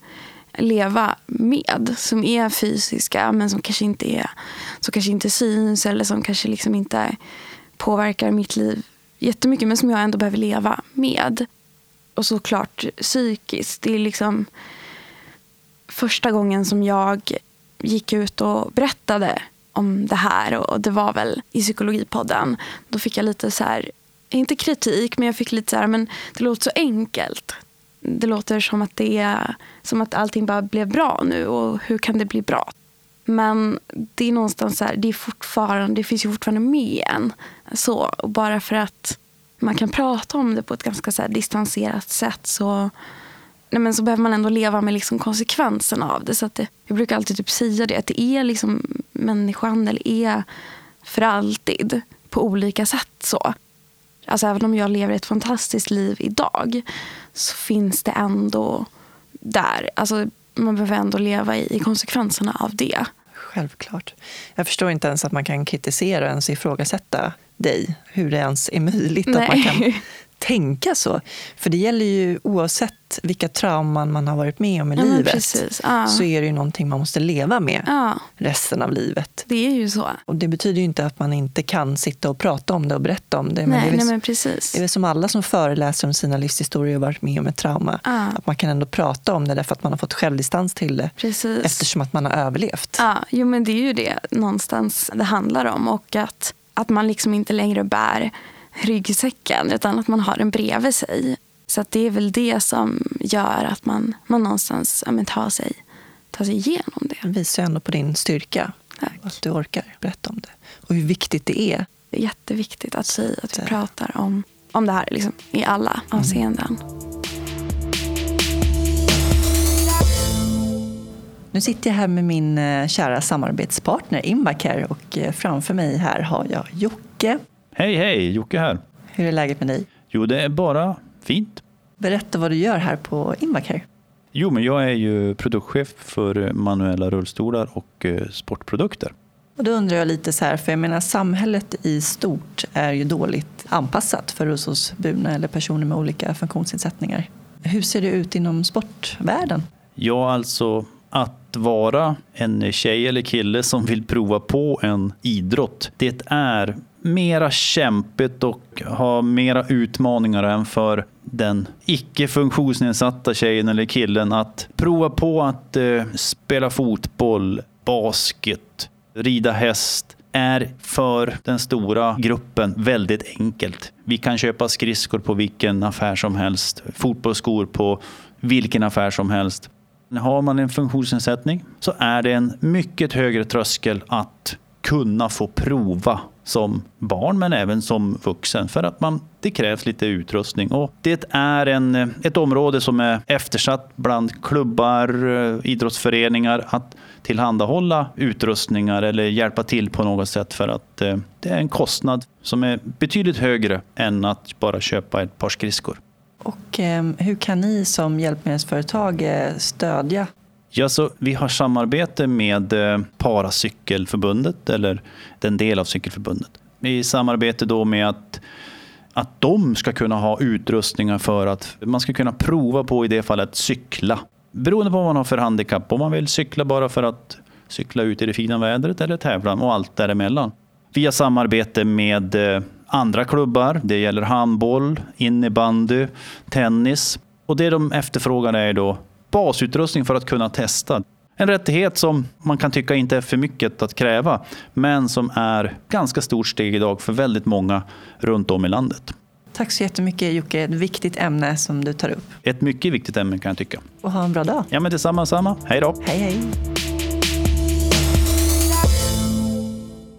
S2: leva med. Som är fysiska men som kanske inte, är, som kanske inte syns eller som kanske liksom inte påverkar mitt liv jättemycket men som jag ändå behöver leva med. Och såklart psykiskt. Det är liksom första gången som jag gick ut och berättade om det här och det var väl i psykologipodden. Då fick jag lite så här inte kritik, men jag fick lite så här, men det låter så enkelt. Det låter som att, det är, som att allting bara blev bra nu och hur kan det bli bra? Men det är någonstans så här, det, är fortfarande, det finns ju fortfarande med en. Så, och bara för att man kan prata om det på ett ganska så distanserat sätt så, nej men så behöver man ändå leva med liksom konsekvenserna av det. Så att det, jag brukar alltid typ säga det, att det är liksom, människohandel är för alltid på olika sätt. så. Alltså även om jag lever ett fantastiskt liv idag så finns det ändå där. Alltså man behöver ändå leva i konsekvenserna av det.
S1: Självklart. Jag förstår inte ens att man kan kritisera och ens ifrågasätta dig. Hur det ens är möjligt Nej. att man kan tänka så. För det gäller ju oavsett vilka trauman man har varit med om i ja, livet ja. så är det ju någonting man måste leva med ja. resten av livet.
S2: Det är ju så.
S1: Och det betyder ju inte att man inte kan sitta och prata om det och berätta om det.
S2: Men nej,
S1: det är
S2: nej, men precis.
S1: Det är väl som alla som föreläser om sina livshistorier och varit med om ett trauma. Att man kan ändå prata om det därför att man har fått självdistans till det.
S2: Precis.
S1: Eftersom att man har överlevt.
S2: Ja, jo, men det är ju det någonstans det handlar om. Och att, att man liksom inte längre bär ryggsäcken utan att man har den bredvid sig. Så det är väl det som gör att man, man någonstans ja, tar, sig, tar sig igenom det.
S1: Det visar ändå på din styrka. Tack. Att du orkar berätta om det. Och hur viktigt det är.
S2: Det är jätteviktigt att, säga att vi pratar om, om det här liksom, i alla mm.
S1: Nu sitter jag här med min eh, kära samarbetspartner Invacare och eh, framför mig här har jag Jocke.
S3: Hej, hej! Jocke här.
S1: Hur är läget med dig?
S3: Jo, det är bara fint.
S1: Berätta vad du gör här på Invacare.
S3: Jo, men jag är ju produktchef för manuella rullstolar och eh, sportprodukter.
S1: Och då undrar jag lite så här, för jag menar samhället i stort är ju dåligt anpassat för rullstolsburna eller personer med olika funktionsnedsättningar. Hur ser det ut inom sportvärlden?
S3: Ja, alltså att vara en tjej eller kille som vill prova på en idrott, det är mera kämpigt och har mera utmaningar än för den icke funktionsnedsatta tjejen eller killen att prova på att eh, spela fotboll, basket, rida häst är för den stora gruppen väldigt enkelt. Vi kan köpa skridskor på vilken affär som helst, fotbollsskor på vilken affär som helst. Har man en funktionsnedsättning så är det en mycket högre tröskel att kunna få prova som barn men även som vuxen för att man, det krävs lite utrustning. Och det är en, ett område som är eftersatt bland klubbar, eh, idrottsföreningar att tillhandahålla utrustningar eller hjälpa till på något sätt för att eh, det är en kostnad som är betydligt högre än att bara köpa ett par skridskor.
S1: Och eh, hur kan ni som hjälpmedelsföretag eh, stödja
S3: Ja, så vi har samarbete med eh, Paracykelförbundet, eller den del av Cykelförbundet. I samarbete då med att, att de ska kunna ha utrustningar för att man ska kunna prova på i det fallet cykla. Beroende på vad man har för handikapp. Om man vill cykla bara för att cykla ut i det fina vädret eller tävla och allt däremellan. Vi har samarbete med eh, andra klubbar. Det gäller handboll, innebandy, tennis. Och det de efterfrågar är då basutrustning för att kunna testa. En rättighet som man kan tycka inte är för mycket att kräva, men som är ganska stort steg idag för väldigt många runt om i landet.
S1: Tack så jättemycket Jocke, ett viktigt ämne som du tar upp.
S3: Ett mycket viktigt ämne kan jag tycka.
S1: Och ha en bra dag.
S3: Ja men detsamma, samma. Hej då.
S1: Hej hej.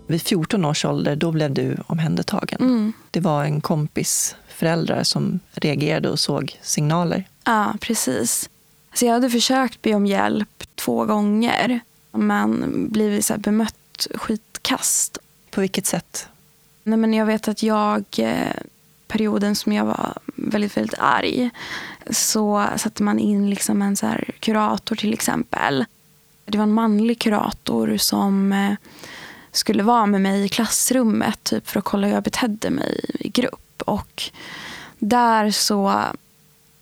S1: Vid 14 års ålder då blev du omhändertagen. Mm. Det var en kompis föräldrar som reagerade och såg signaler.
S2: Ja, precis. Så jag hade försökt be om hjälp två gånger men blivit så bemött skitkast.
S1: På vilket sätt?
S2: Nej, men jag vet att jag, eh, perioden som jag var väldigt, väldigt arg så satte man in liksom en så kurator till exempel. Det var en manlig kurator som eh, skulle vara med mig i klassrummet typ för att kolla hur jag betedde mig i grupp. Och där så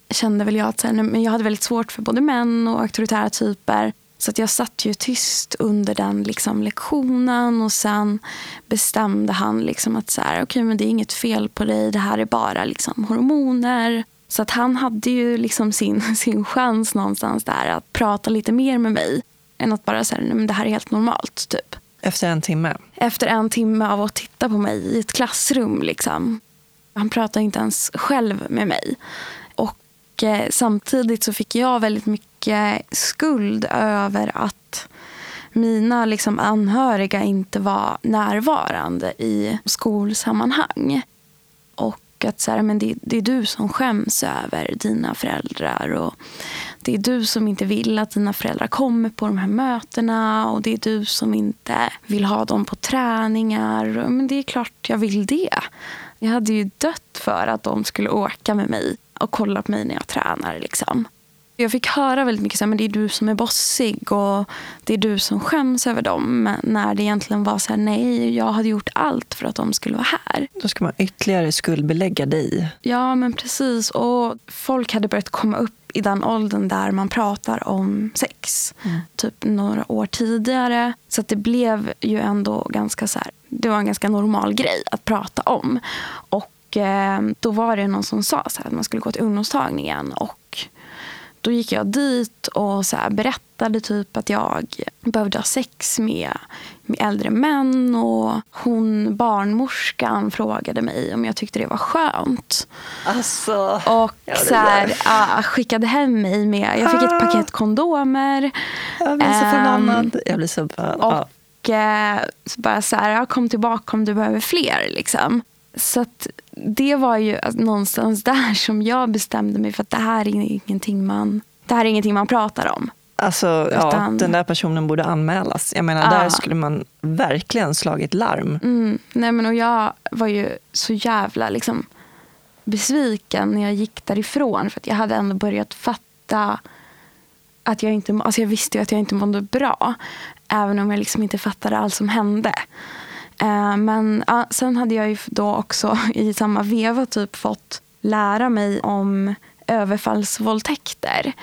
S2: kände väl jag att men jag hade väldigt svårt för både män och auktoritära typer. Så att jag satt ju tyst under den liksom, lektionen och sen bestämde han liksom att så här, okay, men det är inget fel på dig, det här är bara liksom, hormoner. Så att han hade ju liksom sin, (laughs) sin chans någonstans där att prata lite mer med mig än att bara säga att det här är helt normalt. typ.
S1: Efter en timme?
S2: Efter en timme av att titta på mig i ett klassrum. Liksom. Han pratade inte ens själv med mig. Och eh, samtidigt så fick jag väldigt mycket skuld över att mina liksom, anhöriga inte var närvarande i skolsammanhang. Och att så här, men det, det, är du som skäms över dina föräldrar. Och det är du som inte vill att dina föräldrar kommer på de här mötena. Och det är du som inte vill ha dem på träningar. Men det är klart jag vill det. Jag hade ju dött för att de skulle åka med mig och kolla på mig när jag tränar. Liksom. Jag fick höra väldigt mycket att det är du som är bossig och det är du som skäms över dem. När det egentligen var så här, nej, jag hade gjort allt för att de skulle vara här.
S1: Då ska man ytterligare skuldbelägga dig.
S2: Ja, men precis. Och folk hade börjat komma upp i den åldern där man pratar om sex. Mm. Typ några år tidigare. Så det blev ju ändå ganska så här, det var en ganska normal grej att prata om. Och eh, då var det någon som sa så här, att man skulle gå till ungdomstagningen. Och då gick jag dit och så berättade typ att jag behövde ha sex med, med äldre män. Och hon, barnmorskan frågade mig om jag tyckte det var skönt.
S1: Alltså,
S2: och ja, så här, ja, skickade hem mig med... Jag fick ett ah. paket kondomer.
S1: Jag blir så förbannad. Jag blir så
S2: bara, och eh, så bara så här, kom tillbaka om du behöver fler. Liksom. Så det var ju någonstans (laughs) där som jag bestämde mig för att det här är ingenting man, det här är ingenting man pratar om.
S1: Alltså, Utan, ja, den där personen borde anmälas. Jag menar, ja. där skulle man verkligen slagit larm.
S2: Mm, nej, men och jag var ju så jävla liksom, besviken när jag gick därifrån. För att jag hade ändå börjat fatta att jag inte, alltså jag visste ju att jag inte mådde bra. Även om jag liksom inte fattade allt som hände. Eh, men ja, sen hade jag ju då också (laughs) i samma veva typ fått lära mig om överfallsvåldtäkter.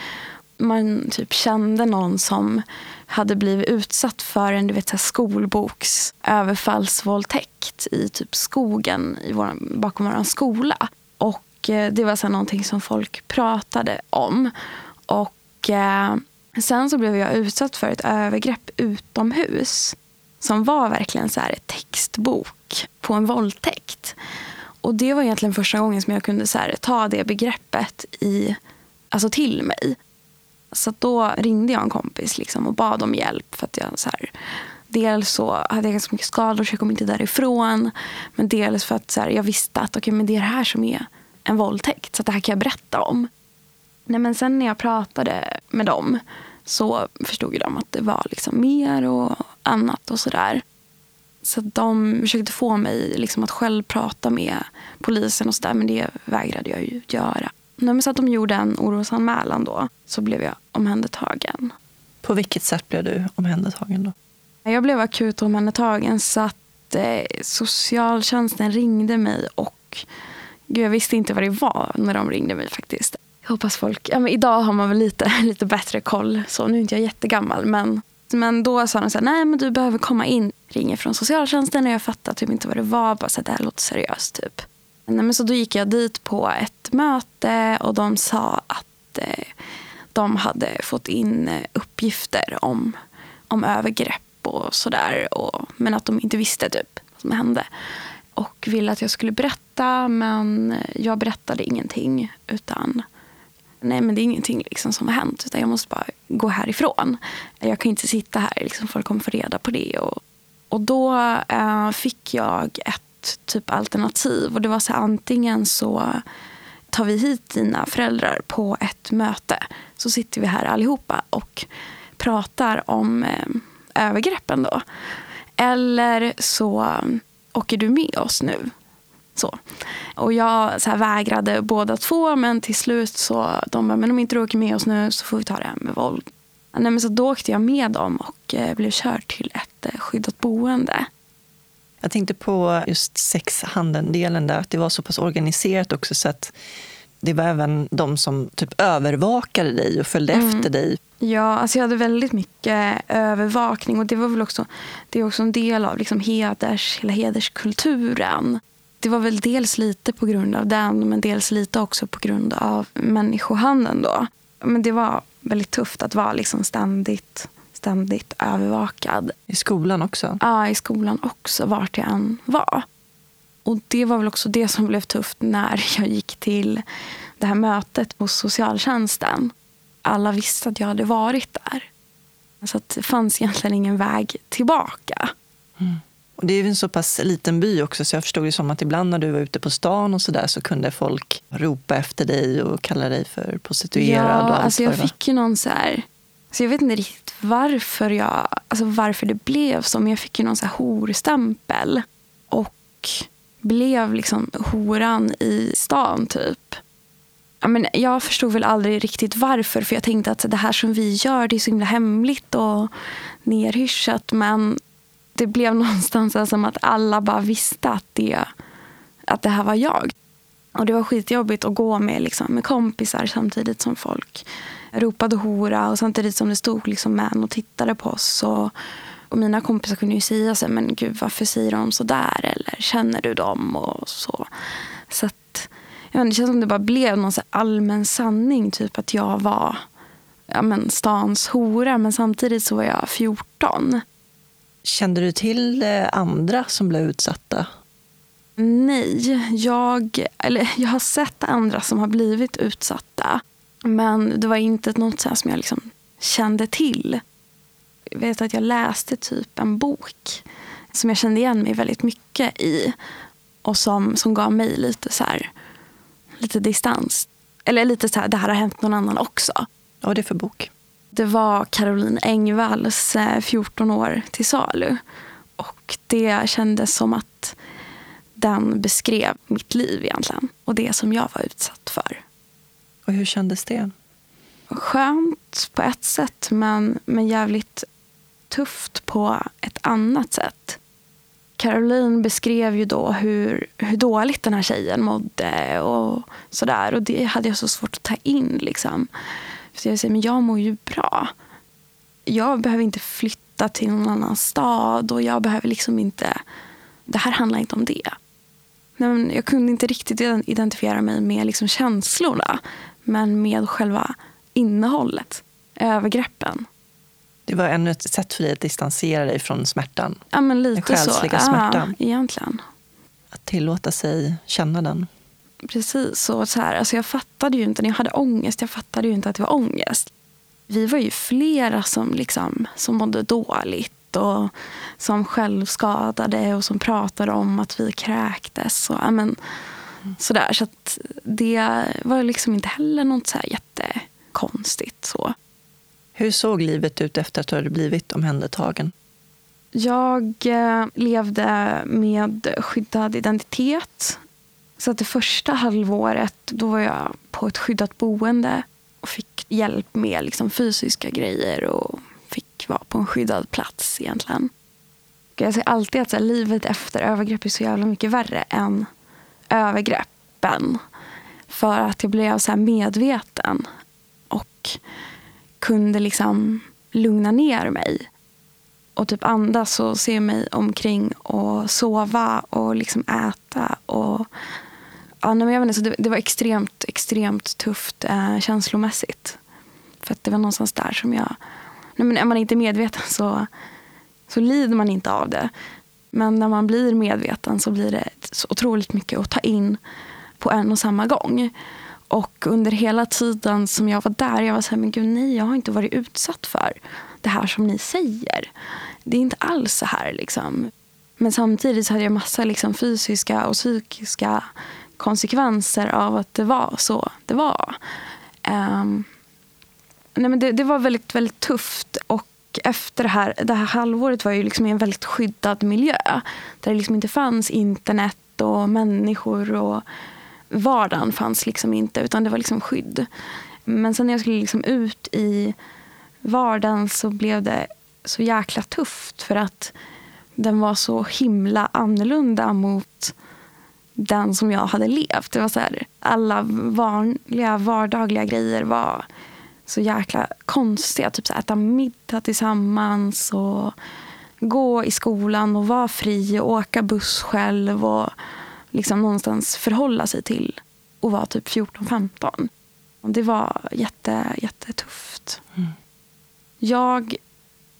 S2: Man typ kände någon som hade blivit utsatt för en du vet, så skolboks överfallsvåldtäkt i typ skogen i vår, bakom vår skola. Och eh, det var så någonting som folk pratade om. Och eh, sen så blev jag utsatt för ett övergrepp utomhus som var verkligen så här ett textbok på en våldtäkt. Och det var egentligen första gången som jag kunde så här, ta det begreppet i, alltså till mig. Så då ringde jag en kompis liksom och bad om hjälp. för att jag så här, Dels så hade jag ganska mycket skador så jag kom inte därifrån. Men dels för att så här, jag visste att okay, men det är det här som är en våldtäkt. Så det här kan jag berätta om. Nej, men sen när jag pratade med dem så förstod de att det var liksom mer och annat och sådär. Så de försökte få mig liksom att själv prata med polisen och sådär men det vägrade jag ju göra. Men så att de gjorde en orosanmälan då så blev jag omhändertagen.
S1: På vilket sätt blev du omhändertagen då?
S2: Jag blev akut omhändertagen så att eh, socialtjänsten ringde mig och gud, jag visste inte vad det var när de ringde mig faktiskt. Jag hoppas folk, ja, men idag har man väl lite, (laughs) lite bättre koll. Så nu är inte jag jättegammal men, men då sa de så här, nej men du behöver komma in. Ringer från socialtjänsten och jag fattade typ inte vad det var. Bara så här, det här låter seriöst typ. Nej, men så då gick jag dit på ett möte och de sa att eh, de hade fått in eh, uppgifter om, om övergrepp och sådär. Men att de inte visste typ vad som hände. Och ville att jag skulle berätta men jag berättade ingenting. Utan nej men det är ingenting liksom som har hänt utan jag måste bara gå härifrån. Jag kan inte sitta här, liksom, folk kommer få reda på det. Och, och då eh, fick jag ett typ alternativ och det var så här, antingen så tar vi hit dina föräldrar på ett möte så sitter vi här allihopa och pratar om eh, övergreppen då. Eller så eh, åker du med oss nu så. Och jag så vägrade båda två men till slut så de bara, men om inte du åker med oss nu så får vi ta det här med våld. Nej, men så då åkte jag med dem och eh, blev körd till ett eh, skyddat boende.
S1: Jag tänkte på just sexhandeln-delen där, att det var så pass organiserat också så att det var även de som typ övervakade dig och följde mm. efter dig.
S2: Ja, alltså jag hade väldigt mycket övervakning och det var väl också, det är också en del av liksom heders, hela hederskulturen det var väl dels lite på grund av den men dels lite också på grund av människohandeln. Då. Men det var väldigt tufft att vara liksom ständigt, ständigt övervakad.
S1: I skolan också?
S2: Ja, i skolan också, vart jag än var. Och det var väl också det som blev tufft när (laughs) jag gick till det här mötet hos socialtjänsten. Alla visste att jag hade varit där. Så att det fanns egentligen ingen väg tillbaka.
S1: Mm. Och det är en så pass liten by också, så jag förstod det som att ibland när du var ute på stan och så där så kunde folk ropa efter dig och kalla dig för prostituerad.
S2: Ja,
S1: och allt
S2: alltså jag fick ju någon så här... Så jag vet inte riktigt varför, jag, alltså varför det blev så, men jag fick ju någon så här horstämpel. Och blev liksom horan i stan, typ. Ja, men jag förstod väl aldrig riktigt varför, för jag tänkte att det här som vi gör det är så himla hemligt och nerhyschat. Men det blev någonstans som att alla bara visste att det, att det här var jag. Och det var skitjobbigt att gå med, liksom, med kompisar samtidigt som folk ropade hora och samtidigt som det stod liksom män och tittade på oss. Och, och mina kompisar kunde ju säga så här, men gud varför säger de så där? Eller känner du dem? Och så. Så att, ja, det känns som det bara blev någon så allmän sanning. Typ att jag var ja, men stans hora. Men samtidigt så var jag 14.
S1: Kände du till eh, andra som blev utsatta?
S2: Nej, jag, eller (laughs) jag har sett andra som har blivit utsatta. Men det var inte något så som jag liksom kände till. Jag vet att jag läste typ en bok som jag kände igen mig väldigt mycket i. Och som, som gav mig lite så här, lite distans. Eller lite så här, det här har hänt någon annan också.
S1: Vad var det för bok?
S2: Det var Caroline Engvalls eh, 14 år till salu. Och det kändes som att den beskrev mitt liv egentligen. Och det som jag var utsatt för.
S1: Och hur kändes det?
S2: Skönt på ett sätt men, men jävligt tufft på ett annat sätt. Caroline beskrev ju då hur, hur dåligt den här tjejen mådde och sådär. Och det hade jag så svårt att ta in. Liksom. Så jag säger, men jag mår ju bra. Jag behöver inte flytta till någon annan stad och jag behöver liksom inte... Det här handlar inte om det. Men jag kunde inte riktigt identifiera mig med liksom känslorna men med själva innehållet, övergreppen.
S1: Det var ännu ett sätt för dig att distansera dig från smärtan.
S2: Ja, men lite
S1: Den själsliga
S2: så.
S1: smärtan.
S2: Ja, egentligen.
S1: Att tillåta sig känna den.
S2: Precis. Och så här, alltså jag fattade ju inte, när jag hade ångest, jag fattade ju inte att det var ångest. Vi var ju flera som, liksom, som mådde dåligt och som självskadade och som pratade om att vi kräktes. Och, ja, men, sådär. Så att det var liksom inte heller något så här jättekonstigt. Så.
S1: Hur såg livet ut efter att du hade blivit omhändertagen?
S2: Jag eh, levde med skyddad identitet. Så att det första halvåret då var jag på ett skyddat boende och fick hjälp med liksom fysiska grejer och fick vara på en skyddad plats egentligen. Jag säger alltid att så här, livet efter övergrepp är så jävla mycket värre än övergreppen. För att jag blev så medveten och kunde liksom lugna ner mig. Och typ andas och se mig omkring och sova och liksom äta. Och, ja, men jag vet inte, så det, det var extremt, extremt tufft eh, känslomässigt. För att det var någonstans där som jag... Nej, men är man inte medveten så, så lider man inte av det. Men när man blir medveten så blir det så otroligt mycket att ta in på en och samma gång. Och under hela tiden som jag var där, jag var så här, men gud nej, jag har inte varit utsatt för det här som ni säger. Det är inte alls så här liksom. Men samtidigt så hade jag massa liksom, fysiska och psykiska konsekvenser av att det var så det var. Um, nej men det, det, var väldigt, väldigt tufft. Och efter det här, det här halvåret var jag liksom i en väldigt skyddad miljö. Där det liksom inte fanns internet och människor och vardagen fanns liksom inte, utan det var liksom skydd. Men sen när jag skulle liksom ut i vardagen så blev det så jäkla tufft för att den var så himla annorlunda mot den som jag hade levt. Det var så här, alla vanliga vardagliga grejer var så jäkla konstiga. Typ så här, äta middag tillsammans och gå i skolan och vara fri och åka buss själv. och liksom någonstans förhålla sig till att vara typ 14-15. Det var jätte, jättetufft. Mm. Jag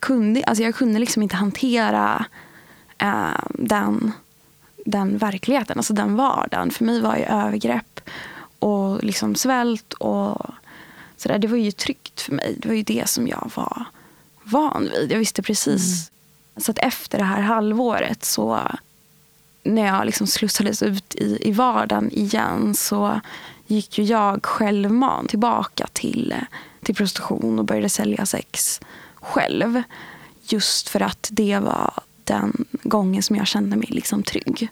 S2: kunde, alltså jag kunde liksom inte hantera eh, den den verkligheten, alltså den vardagen. För mig var ju övergrepp och liksom svält och sådär. Det var ju tryggt för mig. Det var ju det som jag var van vid. Jag visste precis. Mm. Så att efter det här halvåret så när jag liksom slussades ut i, i vardagen igen så gick ju jag självmant tillbaka till, till prostitution och började sälja sex själv. Just för att det var den gången som jag kände mig liksom trygg.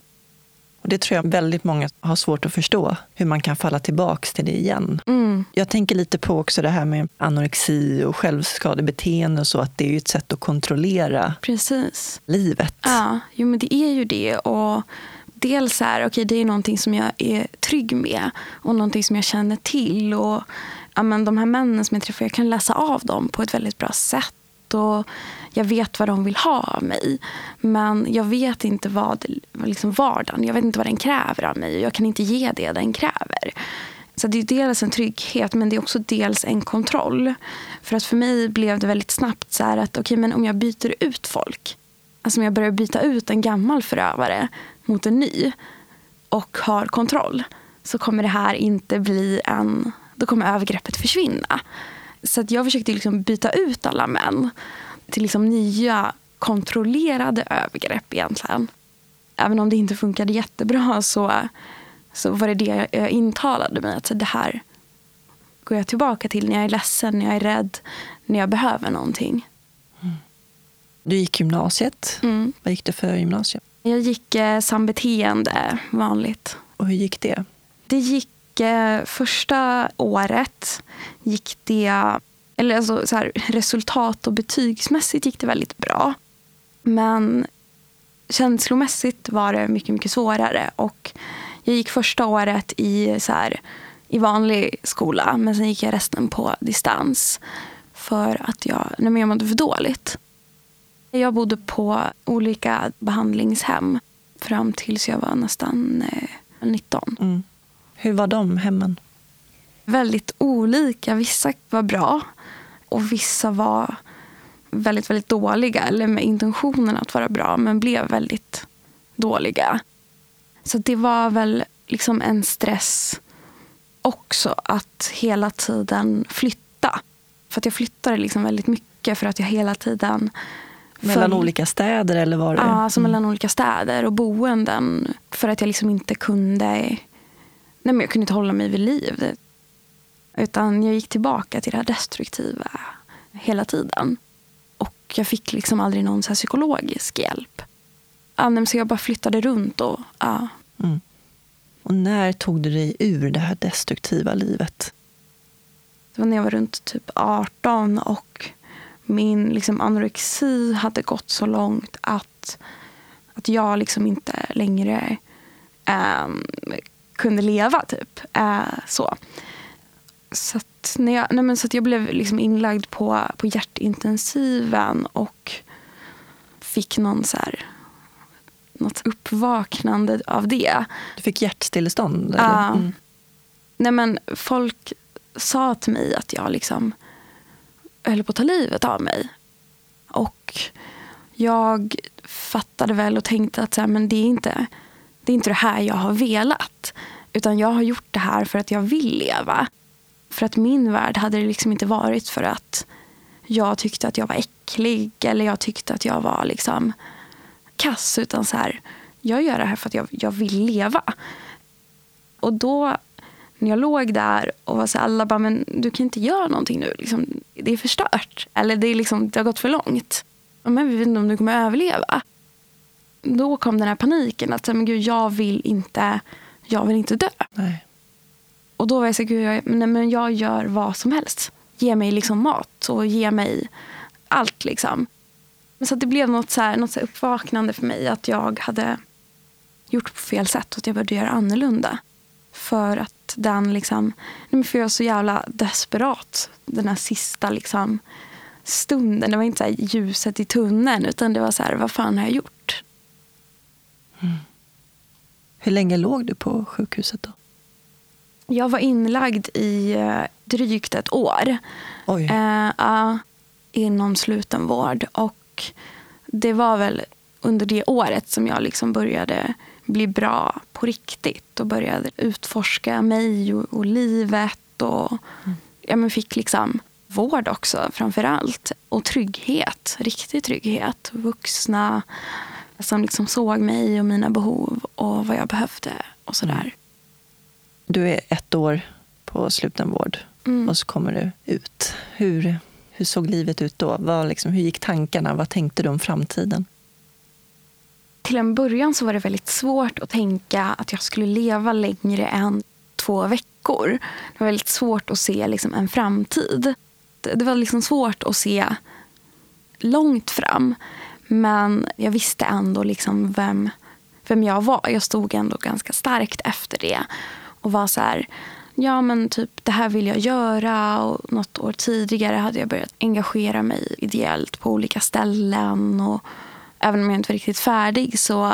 S1: Och Det tror jag väldigt många har svårt att förstå, hur man kan falla tillbaka till det igen.
S2: Mm.
S1: Jag tänker lite på också det här med anorexi och självskadebeteende och så, att det är ett sätt att kontrollera
S2: Precis.
S1: livet.
S2: Ja, jo, men det är ju det. Och dels är okay, det är någonting som jag är trygg med och någonting som jag känner till. Och ja, men De här männen som jag träffar, jag kan läsa av dem på ett väldigt bra sätt. Och jag vet vad de vill ha av mig. Men jag vet inte vad liksom vardagen, jag vet inte vad den kräver av mig. Jag kan inte ge det den kräver. Så det är dels en trygghet men det är också dels en kontroll. För att för mig blev det väldigt snabbt så här att okay, men om jag byter ut folk. Alltså om jag börjar byta ut en gammal förövare mot en ny och har kontroll så kommer det här inte bli en... Då kommer övergreppet försvinna. Så att jag försökte liksom byta ut alla män till liksom nya kontrollerade övergrepp egentligen. Även om det inte funkade jättebra så, så var det det jag intalade mig. Att det här går jag tillbaka till när jag är ledsen, när jag är rädd, när jag behöver någonting.
S1: Mm. Du gick gymnasiet.
S2: Mm.
S1: Vad gick det för gymnasium?
S2: Jag gick eh, sambeteende, vanligt.
S1: Och hur gick det?
S2: Det gick eh, första året gick det eller alltså så här, resultat och betygsmässigt gick det väldigt bra. Men känslomässigt var det mycket, mycket svårare. Och jag gick första året i, så här, i vanlig skola men sen gick jag resten på distans. För att jag, nej men jag mådde för dåligt. Jag bodde på olika behandlingshem fram tills jag var nästan eh, 19.
S1: Mm. Hur var de hemmen?
S2: Väldigt olika. Vissa var bra och vissa var väldigt, väldigt dåliga. Eller med intentionen att vara bra, men blev väldigt dåliga. Så det var väl liksom en stress också att hela tiden flytta. För att jag flyttade liksom väldigt mycket för att jag hela tiden
S1: Mellan föll... olika städer eller var det?
S2: Ja, alltså mm. mellan olika städer och boenden. För att jag liksom inte kunde... Nej, men jag kunde inte hålla mig vid liv. Utan jag gick tillbaka till det här destruktiva hela tiden. Och jag fick liksom aldrig någon så psykologisk hjälp. Ja, så jag bara flyttade runt. Och, ja.
S1: Mm. och när tog du dig ur det här destruktiva livet?
S2: Det var när jag var runt typ 18 och min liksom, anorexi hade gått så långt att, att jag liksom inte längre äh, kunde leva. typ. Äh, så. Så att, när jag, nej men så att jag blev liksom inlagd på, på hjärtintensiven och fick någon så här, något uppvaknande av det.
S1: Du fick hjärtstillestånd?
S2: Ja. Mm. Nej men folk sa till mig att jag liksom höll på att ta livet av mig. Och jag fattade väl och tänkte att så här, men det, är inte, det är inte det här jag har velat. Utan jag har gjort det här för att jag vill leva. För att min värld hade det liksom inte varit för att jag tyckte att jag var äcklig eller jag tyckte att jag var liksom kass. Utan så här, jag gör det här för att jag, jag vill leva. Och då när jag låg där och var så här, alla bara, men du kan inte göra någonting nu. Liksom, det är förstört. Eller det, är liksom, det har gått för långt. Men vi vet inte om du kommer överleva. Då kom den här paniken. att men gud, jag vill inte, jag vill inte dö.
S1: Nej.
S2: Och då var jag så gud, jag, nej, men jag gör vad som helst. Ge mig liksom mat och ge mig allt. liksom. så det blev något, så här, något så uppvaknande för mig att jag hade gjort på fel sätt och att jag började göra annorlunda. För att den liksom, för jag var så jävla desperat den här sista liksom, stunden. Det var inte så ljuset i tunneln utan det var så här, vad fan har jag gjort?
S1: Mm. Hur länge låg du på sjukhuset då?
S2: Jag var inlagd i eh, drygt ett år.
S1: Oj.
S2: Eh, inom slutenvård. Och det var väl under det året som jag liksom började bli bra på riktigt och började utforska mig och, och livet. Och mm. ja, men fick liksom vård också framför allt. Och trygghet, riktig trygghet. Vuxna som liksom såg mig och mina behov och vad jag behövde och sådär.
S1: Du är ett år på slutenvård mm. och så kommer du ut. Hur, hur såg livet ut då? Vad liksom, hur gick tankarna? Vad tänkte du om framtiden?
S2: Till en början så var det väldigt svårt att tänka att jag skulle leva längre än två veckor. Det var väldigt svårt att se liksom en framtid. Det var liksom svårt att se långt fram. Men jag visste ändå liksom vem, vem jag var. Jag stod ändå ganska starkt efter det. Och var så här, ja men typ det här vill jag göra. Och något år tidigare hade jag börjat engagera mig ideellt på olika ställen. Och även om jag inte var riktigt färdig så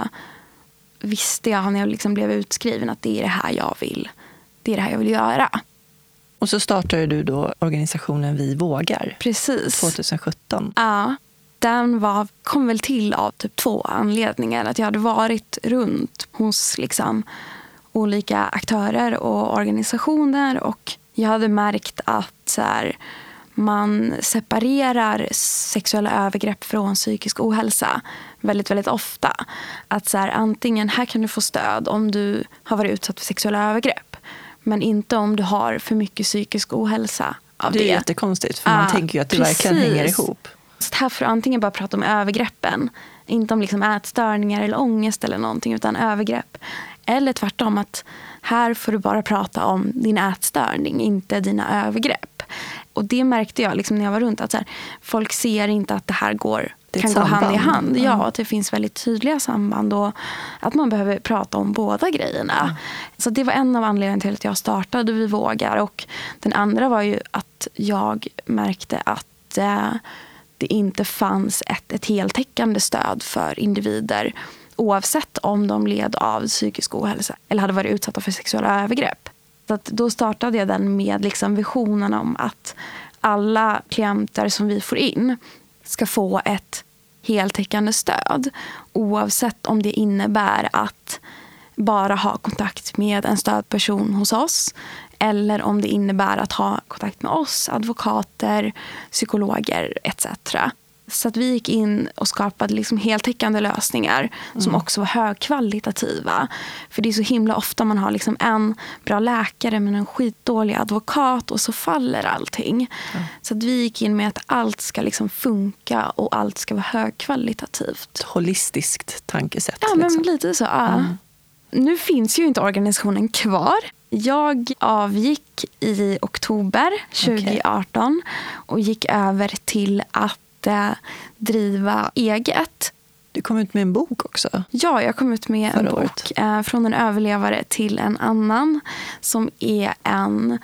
S2: visste jag när jag liksom blev utskriven att det är det här jag vill. Det är det här jag vill göra.
S1: Och så startade du då organisationen Vi vågar.
S2: Precis.
S1: 2017.
S2: Ja. Den var, kom väl till av typ två anledningar. Att jag hade varit runt hos liksom olika aktörer och organisationer och jag hade märkt att så här, man separerar sexuella övergrepp från psykisk ohälsa väldigt, väldigt ofta. Att så här, antingen här kan du få stöd om du har varit utsatt för sexuella övergrepp. Men inte om du har för mycket psykisk ohälsa. Av
S1: det är det. jättekonstigt för man tänker ju att det precis. verkligen hänger ihop.
S2: Så här får du antingen bara prata om övergreppen. Inte om liksom ätstörningar eller ångest eller någonting utan övergrepp. Eller tvärtom att här får du bara prata om din ätstörning, inte dina övergrepp. Och det märkte jag liksom när jag var runt. att här, Folk ser inte att det här går, det kan gå hand i hand. Mm. Ja, att det finns väldigt tydliga samband. Och att man behöver prata om båda grejerna. Mm. Så det var en av anledningarna till att jag startade Vi vågar. Och den andra var ju att jag märkte att eh, det inte fanns ett, ett heltäckande stöd för individer oavsett om de led av psykisk ohälsa eller hade varit utsatta för sexuella övergrepp. Så då startade jag den med liksom visionen om att alla klienter som vi får in ska få ett heltäckande stöd oavsett om det innebär att bara ha kontakt med en stödperson hos oss eller om det innebär att ha kontakt med oss, advokater, psykologer etc. Så att vi gick in och skapade liksom heltäckande lösningar mm. som också var högkvalitativa. För det är så himla ofta man har liksom en bra läkare men en skitdålig advokat och så faller allting. Mm. Så att vi gick in med att allt ska liksom funka och allt ska vara högkvalitativt.
S1: Holistiskt tankesätt.
S2: Ja, liksom. men lite så. Ja. Mm. Nu finns ju inte organisationen kvar. Jag avgick i oktober 2018 okay. och gick över till att inte driva eget.
S1: Du kom ut med en bok också.
S2: Ja, jag kom ut med en bok. Eh, från en överlevare till en annan. Som är en,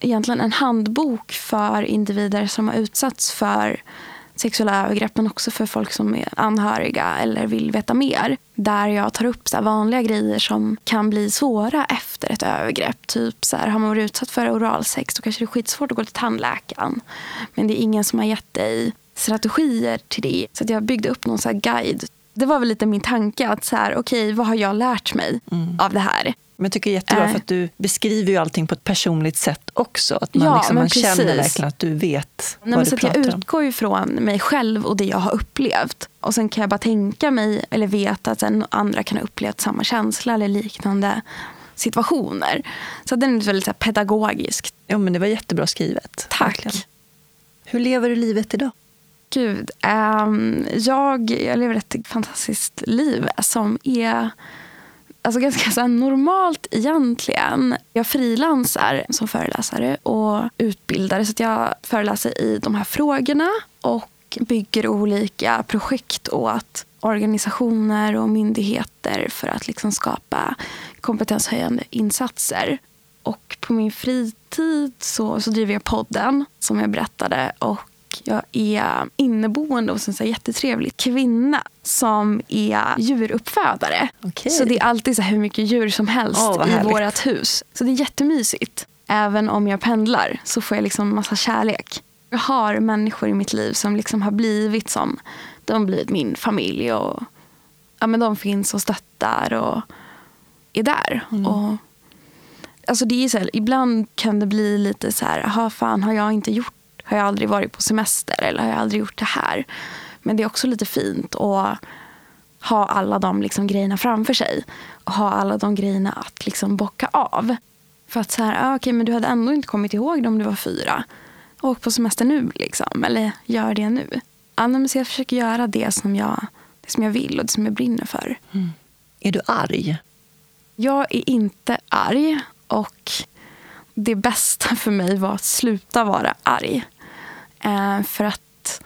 S2: egentligen en handbok för individer som har utsatts för sexuella övergrepp men också för folk som är anhöriga eller vill veta mer. Där jag tar upp så vanliga grejer som kan bli svåra efter ett övergrepp. Typ så här, har man varit utsatt för oralsex då kanske det är skitsvårt att gå till tandläkaren. Men det är ingen som har gett dig strategier till det. Så jag byggde upp någon så guide. Det var väl lite min tanke att så här, okej, okay, vad har jag lärt mig mm. av det här?
S1: Men jag tycker det är jättebra äh. för att du beskriver ju allting på ett personligt sätt också. Att man, ja, liksom, man känner verkligen att du vet Nej, vad du så pratar
S2: Jag utgår ju från mig själv och det jag har upplevt. Och sen kan jag bara tänka mig, eller veta att andra kan ha upplevt samma känsla eller liknande situationer. Så den är väldigt så pedagogisk.
S1: Ja, men det var jättebra skrivet.
S2: Tack.
S1: Verkligen. Hur lever du livet idag?
S2: Gud. Um, jag, jag lever ett fantastiskt liv som är alltså ganska så normalt egentligen. Jag frilansar som föreläsare och utbildare. Så jag föreläser i de här frågorna och bygger olika projekt åt organisationer och myndigheter för att liksom skapa kompetenshöjande insatser. Och på min fritid så, så driver jag podden som jag berättade. Och jag är inneboende hos en så jättetrevlig kvinna som är djuruppfödare. Okay. Så det är alltid så hur mycket djur som helst oh, i vårt hus. Så det är jättemysigt. Även om jag pendlar så får jag liksom massa kärlek. Jag har människor i mitt liv som liksom har blivit som de har blivit min familj. Och ja, men de finns och stöttar och är där.
S1: Mm.
S2: Och, alltså det är så här, ibland kan det bli lite så här, aha, fan har jag inte gjort, har jag aldrig varit på semester eller har jag aldrig gjort det här? Men det är också lite fint att ha alla de liksom grejerna framför sig. Och ha alla de grejerna att liksom bocka av. För att så här, ah, okay, men du hade ändå inte kommit ihåg det om du var fyra. Åk på semester nu liksom. Eller gör det nu. Ja, men så jag försöker göra det som jag, det som jag vill och det som jag brinner för.
S1: Är du arg?
S2: Jag är inte arg. Och det bästa för mig var att sluta vara arg. Eh, för att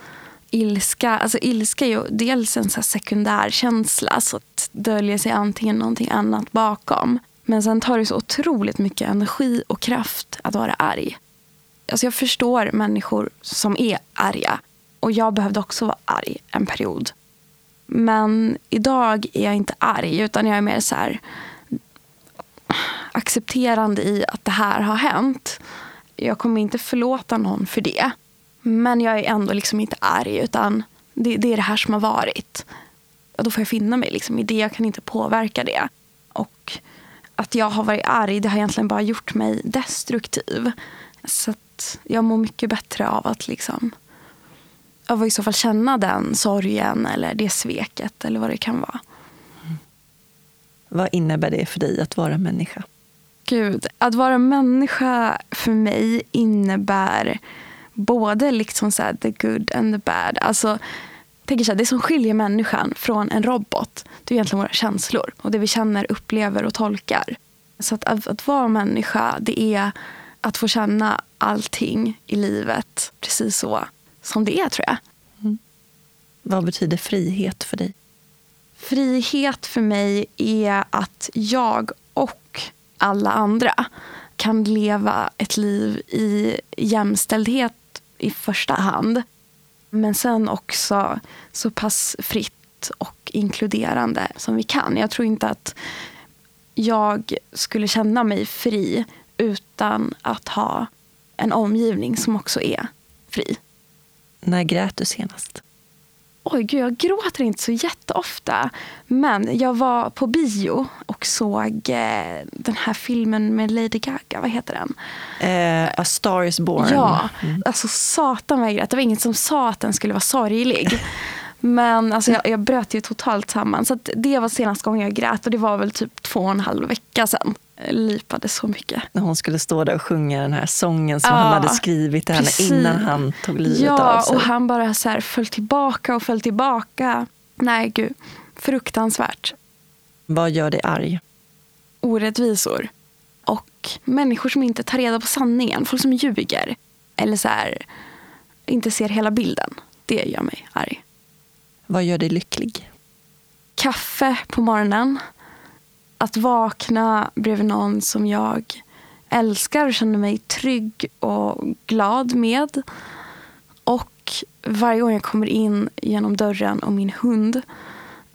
S2: ilska, alltså ilska är ju dels en så här sekundär känsla. Så att döljer sig antingen någonting annat bakom. Men sen tar det så otroligt mycket energi och kraft att vara arg. Alltså jag förstår människor som är arga. Och jag behövde också vara arg en period. Men idag är jag inte arg, utan jag är mer så här accepterande i att det här har hänt. Jag kommer inte förlåta någon för det. Men jag är ändå liksom inte arg, utan det, det är det här som har varit. Och då får jag finna mig liksom i det. Jag kan inte påverka det. Och att jag har varit arg, det har egentligen bara gjort mig destruktiv. Så att jag mår mycket bättre av att liksom av att i så fall känna den sorgen eller det sveket eller vad det kan vara.
S1: Vad innebär det för dig att vara människa?
S2: Gud, att vara människa för mig innebär både liksom så här, the good and the bad. Alltså, tänker så här, det som skiljer människan från en robot det är egentligen våra känslor och det vi känner, upplever och tolkar. Så att, att, att vara människa det är att få känna allting i livet precis så som det är tror jag.
S1: Vad betyder frihet för dig?
S2: Frihet för mig är att jag och alla andra kan leva ett liv i jämställdhet i första hand. Men sen också så pass fritt och inkluderande som vi kan. Jag tror inte att jag skulle känna mig fri utan att ha en omgivning som också är fri.
S1: När grät du senast?
S2: Oj, gud, jag gråter inte så jätteofta. Men jag var på bio och såg eh, den här filmen med Lady Gaga. Vad heter den?
S1: Eh, A Star is born.
S2: Ja, alltså satan vad jag grät. Det var ingen som sa att den skulle vara sorglig. (laughs) Men alltså, jag, jag bröt ju totalt samman. Så det var senaste gången jag grät och det var väl typ två och en halv vecka sedan. Lipade så mycket.
S1: När hon skulle stå där och sjunga den här sången som
S2: Ja,
S1: han hade skrivit till henne innan han tog livet av
S2: Ja,
S1: sig.
S2: och han bara så här föll tillbaka och föll tillbaka. Nej, gud. Fruktansvärt.
S1: Vad gör dig arg?
S2: Orättvisor. Och människor som inte tar reda på sanningen. Folk som ljuger. Eller så här, inte ser hela bilden. Det gör mig arg.
S1: Vad gör dig lycklig?
S2: Kaffe på morgonen. Att vakna bredvid någon som jag älskar och känner mig trygg och glad med. Och varje gång jag kommer in genom dörren och min hund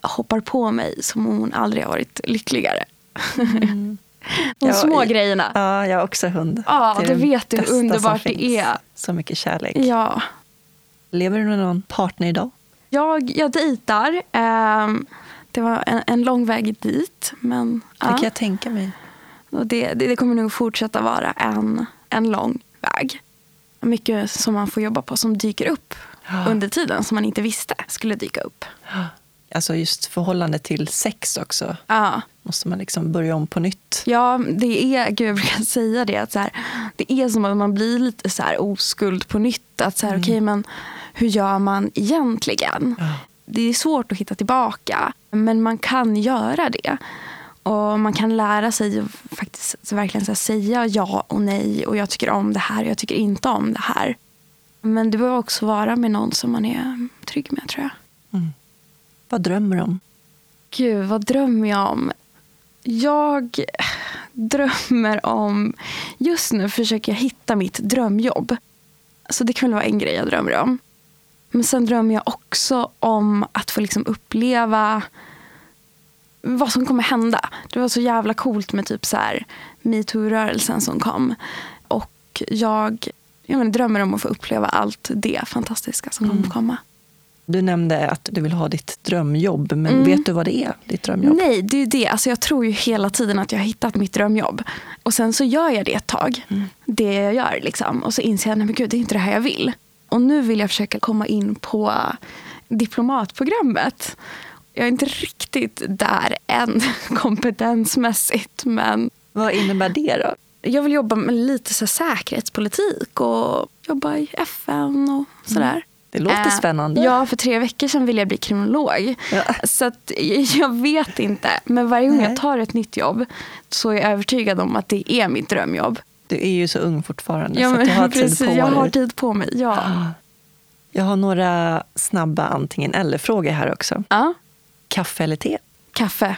S2: hoppar på mig som om hon aldrig har varit lyckligare. (laughs) De
S1: Ja,
S2: små grejerna.
S1: Ja, jag har också hund.
S2: Ja,
S1: Det
S2: det vet du hur underbart det är.
S1: Så mycket kärlek.
S2: Ja.
S1: Lever du med någon partner idag?
S2: Jag, jag dejtar. Ehm, det var en, en lång väg dit. Men
S1: Det kan
S2: ja.
S1: jag tänka mig.
S2: Och det, det, det kommer nog fortsätta vara en, en lång väg. Mycket som man får jobba på som dyker upp
S1: Ja.
S2: under tiden som man inte visste skulle dyka upp.
S1: Alltså just förhållande till sex också.
S2: Ja,
S1: Måste man liksom börja om på nytt.
S2: ja det är, gud jag brukar säga det, att så här, det är som att man blir lite så här oskuld på nytt. Att så här, okej men hur gör man egentligen?
S1: Ja.
S2: Det är svårt att hitta tillbaka, men man kan göra det. Och man kan lära sig faktiskt verkligen så säga ja och nej. Och jag tycker om det här och jag tycker inte om det här. Men det behöver också vara med någon som man är trygg med tror jag.
S1: Vad drömmer du om?
S2: Gud, vad drömmer jag om? Jag drömmer om... Just nu försöker jag hitta mitt drömjobb. Så det kan väl vara en grej jag drömmer om. Men sen drömmer jag också om att få liksom uppleva vad som kommer hända. Det var så jävla coolt med typ så här metoo-rörelsen som kom. Och jag, jag menar, drömmer om att få uppleva allt det fantastiska som kommer komma.
S1: Du nämnde att du vill ha ditt drömjobb, men
S2: Mm.
S1: vet du vad det är? Ditt drömjobb?
S2: Nej, det är det. Alltså jag tror ju hela tiden att jag har hittat mitt drömjobb. Och sen så gör jag det ett tag. Det jag gör liksom. Och så inser jag, gud, det är inte det här jag vill. Och nu vill jag försöka komma in på diplomatprogrammet. Jag är inte riktigt där än (laughs) kompetensmässigt. Men
S1: Vad innebär det då?
S2: jag vill jobba med lite så säkerhetspolitik och jobba i FN och sådär.
S1: Det låter
S2: Eh,
S1: spännande.
S2: Ja, för tre veckor sedan ville jag bli kriminolog.
S1: Ja.
S2: Så att, (laughs) jag vet inte. Men varje gång
S1: Nej.
S2: jag tar ett nytt jobb så är jag övertygad om att det är mitt drömjobb.
S1: Du är ju så ung fortfarande,
S2: Ja,
S1: så du har tid
S2: precis,
S1: på
S2: jag har tid på mig. Ja. (gasps)
S1: Jag har några snabba antingen eller-frågor här också.
S2: ja.
S1: Kaffe eller te?
S2: Kaffe.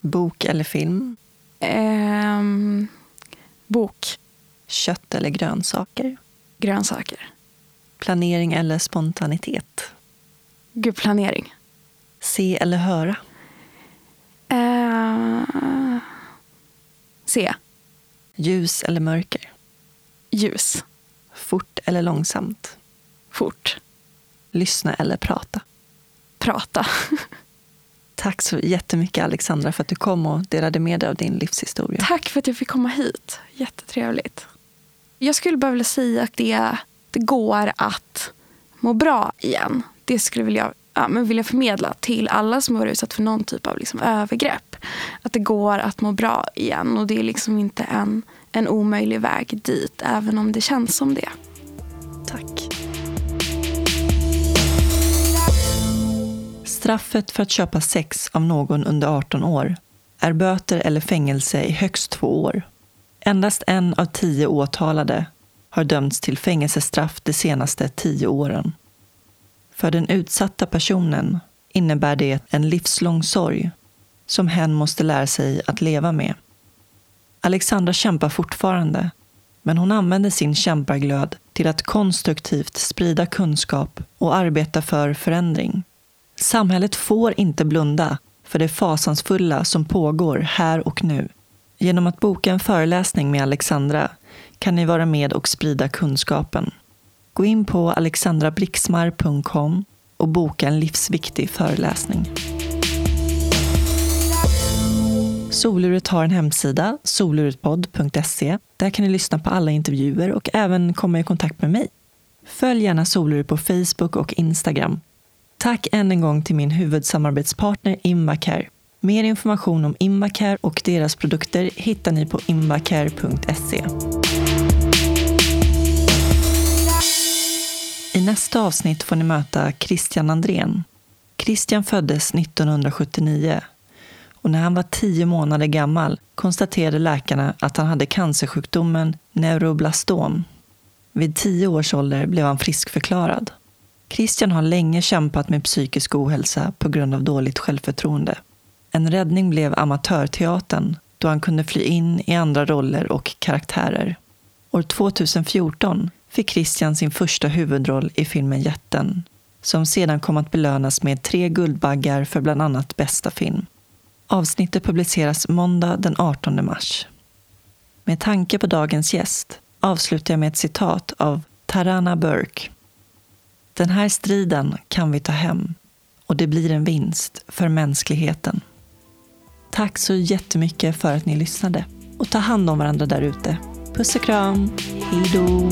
S1: Bok eller film?
S2: Ehm, bok.
S1: Kött eller grönsaker?
S2: Grönsaker.
S1: Planering eller spontanitet?
S2: Gud, planering.
S1: Se eller höra?
S2: Ehm, se.
S1: Ljus eller mörker?
S2: Ljus.
S1: Fort eller långsamt?
S2: Fort.
S1: Lyssna eller prata?
S2: Prata. (laughs)
S1: Tack så jättemycket Alexandra för att du kom och delade med dig av din livshistoria.
S2: Tack för att jag fick komma hit. Jättetrevligt. Jag skulle bara vilja säga att det, det går att må bra igen. Det skulle vilja, ja, men vilja förmedla till alla som har varit utsatt för någon typ av liksom övergrepp. Att det går att må bra igen och det är liksom inte en, en omöjlig väg dit även om det känns som det.
S1: Tack. Straffet för att köpa sex av någon under 18 år är böter eller fängelse i högst två år. Endast en av tio åtalade har dömts till fängelsestraff de senaste tio åren. För den utsatta personen innebär det en livslång sorg som hen måste lära sig att leva med. Alexandra kämpar fortfarande, men hon använder sin kämpaglöd till att konstruktivt sprida kunskap och arbeta för förändring. Samhället får inte blunda för det fasansfulla som pågår här och nu. Genom att boka en föreläsning med Alexandra kan ni vara med och sprida kunskapen. Gå in på alexandrabrixmar.com och boka en livsviktig föreläsning. Soluret har en hemsida, soluretpodd.se. Där kan ni lyssna på alla intervjuer och även komma i kontakt med mig. Följ gärna Soluret på Facebook och Instagram. Tack än en gång till min huvudsamarbetspartner Invacare. Mer information om Invacare och deras produkter hittar ni på invacare.se. I nästa avsnitt får ni möta Christian Andrén. Christian föddes 1979 och när han var tio månader gammal konstaterade läkarna att han hade cancersjukdomen neuroblastom. Vid tio års ålder blev han friskförklarad. Christian har länge kämpat med psykisk ohälsa på grund av dåligt självförtroende. En räddning blev amatörteatern då han kunde fly in i andra roller och karaktärer. År 2014 fick Christian sin första huvudroll i filmen Jätten som sedan kom att belönas med tre Guldbaggar för bland annat bästa film. Avsnittet publiceras måndag den 18 mars. Med tanke på dagens gäst avslutar jag med ett citat av Tarana Burke. Den här striden kan vi ta hem och det blir en vinst för mänskligheten. Tack så jättemycket för att ni lyssnade och ta hand om varandra där ute. Puss och kram. Hej då.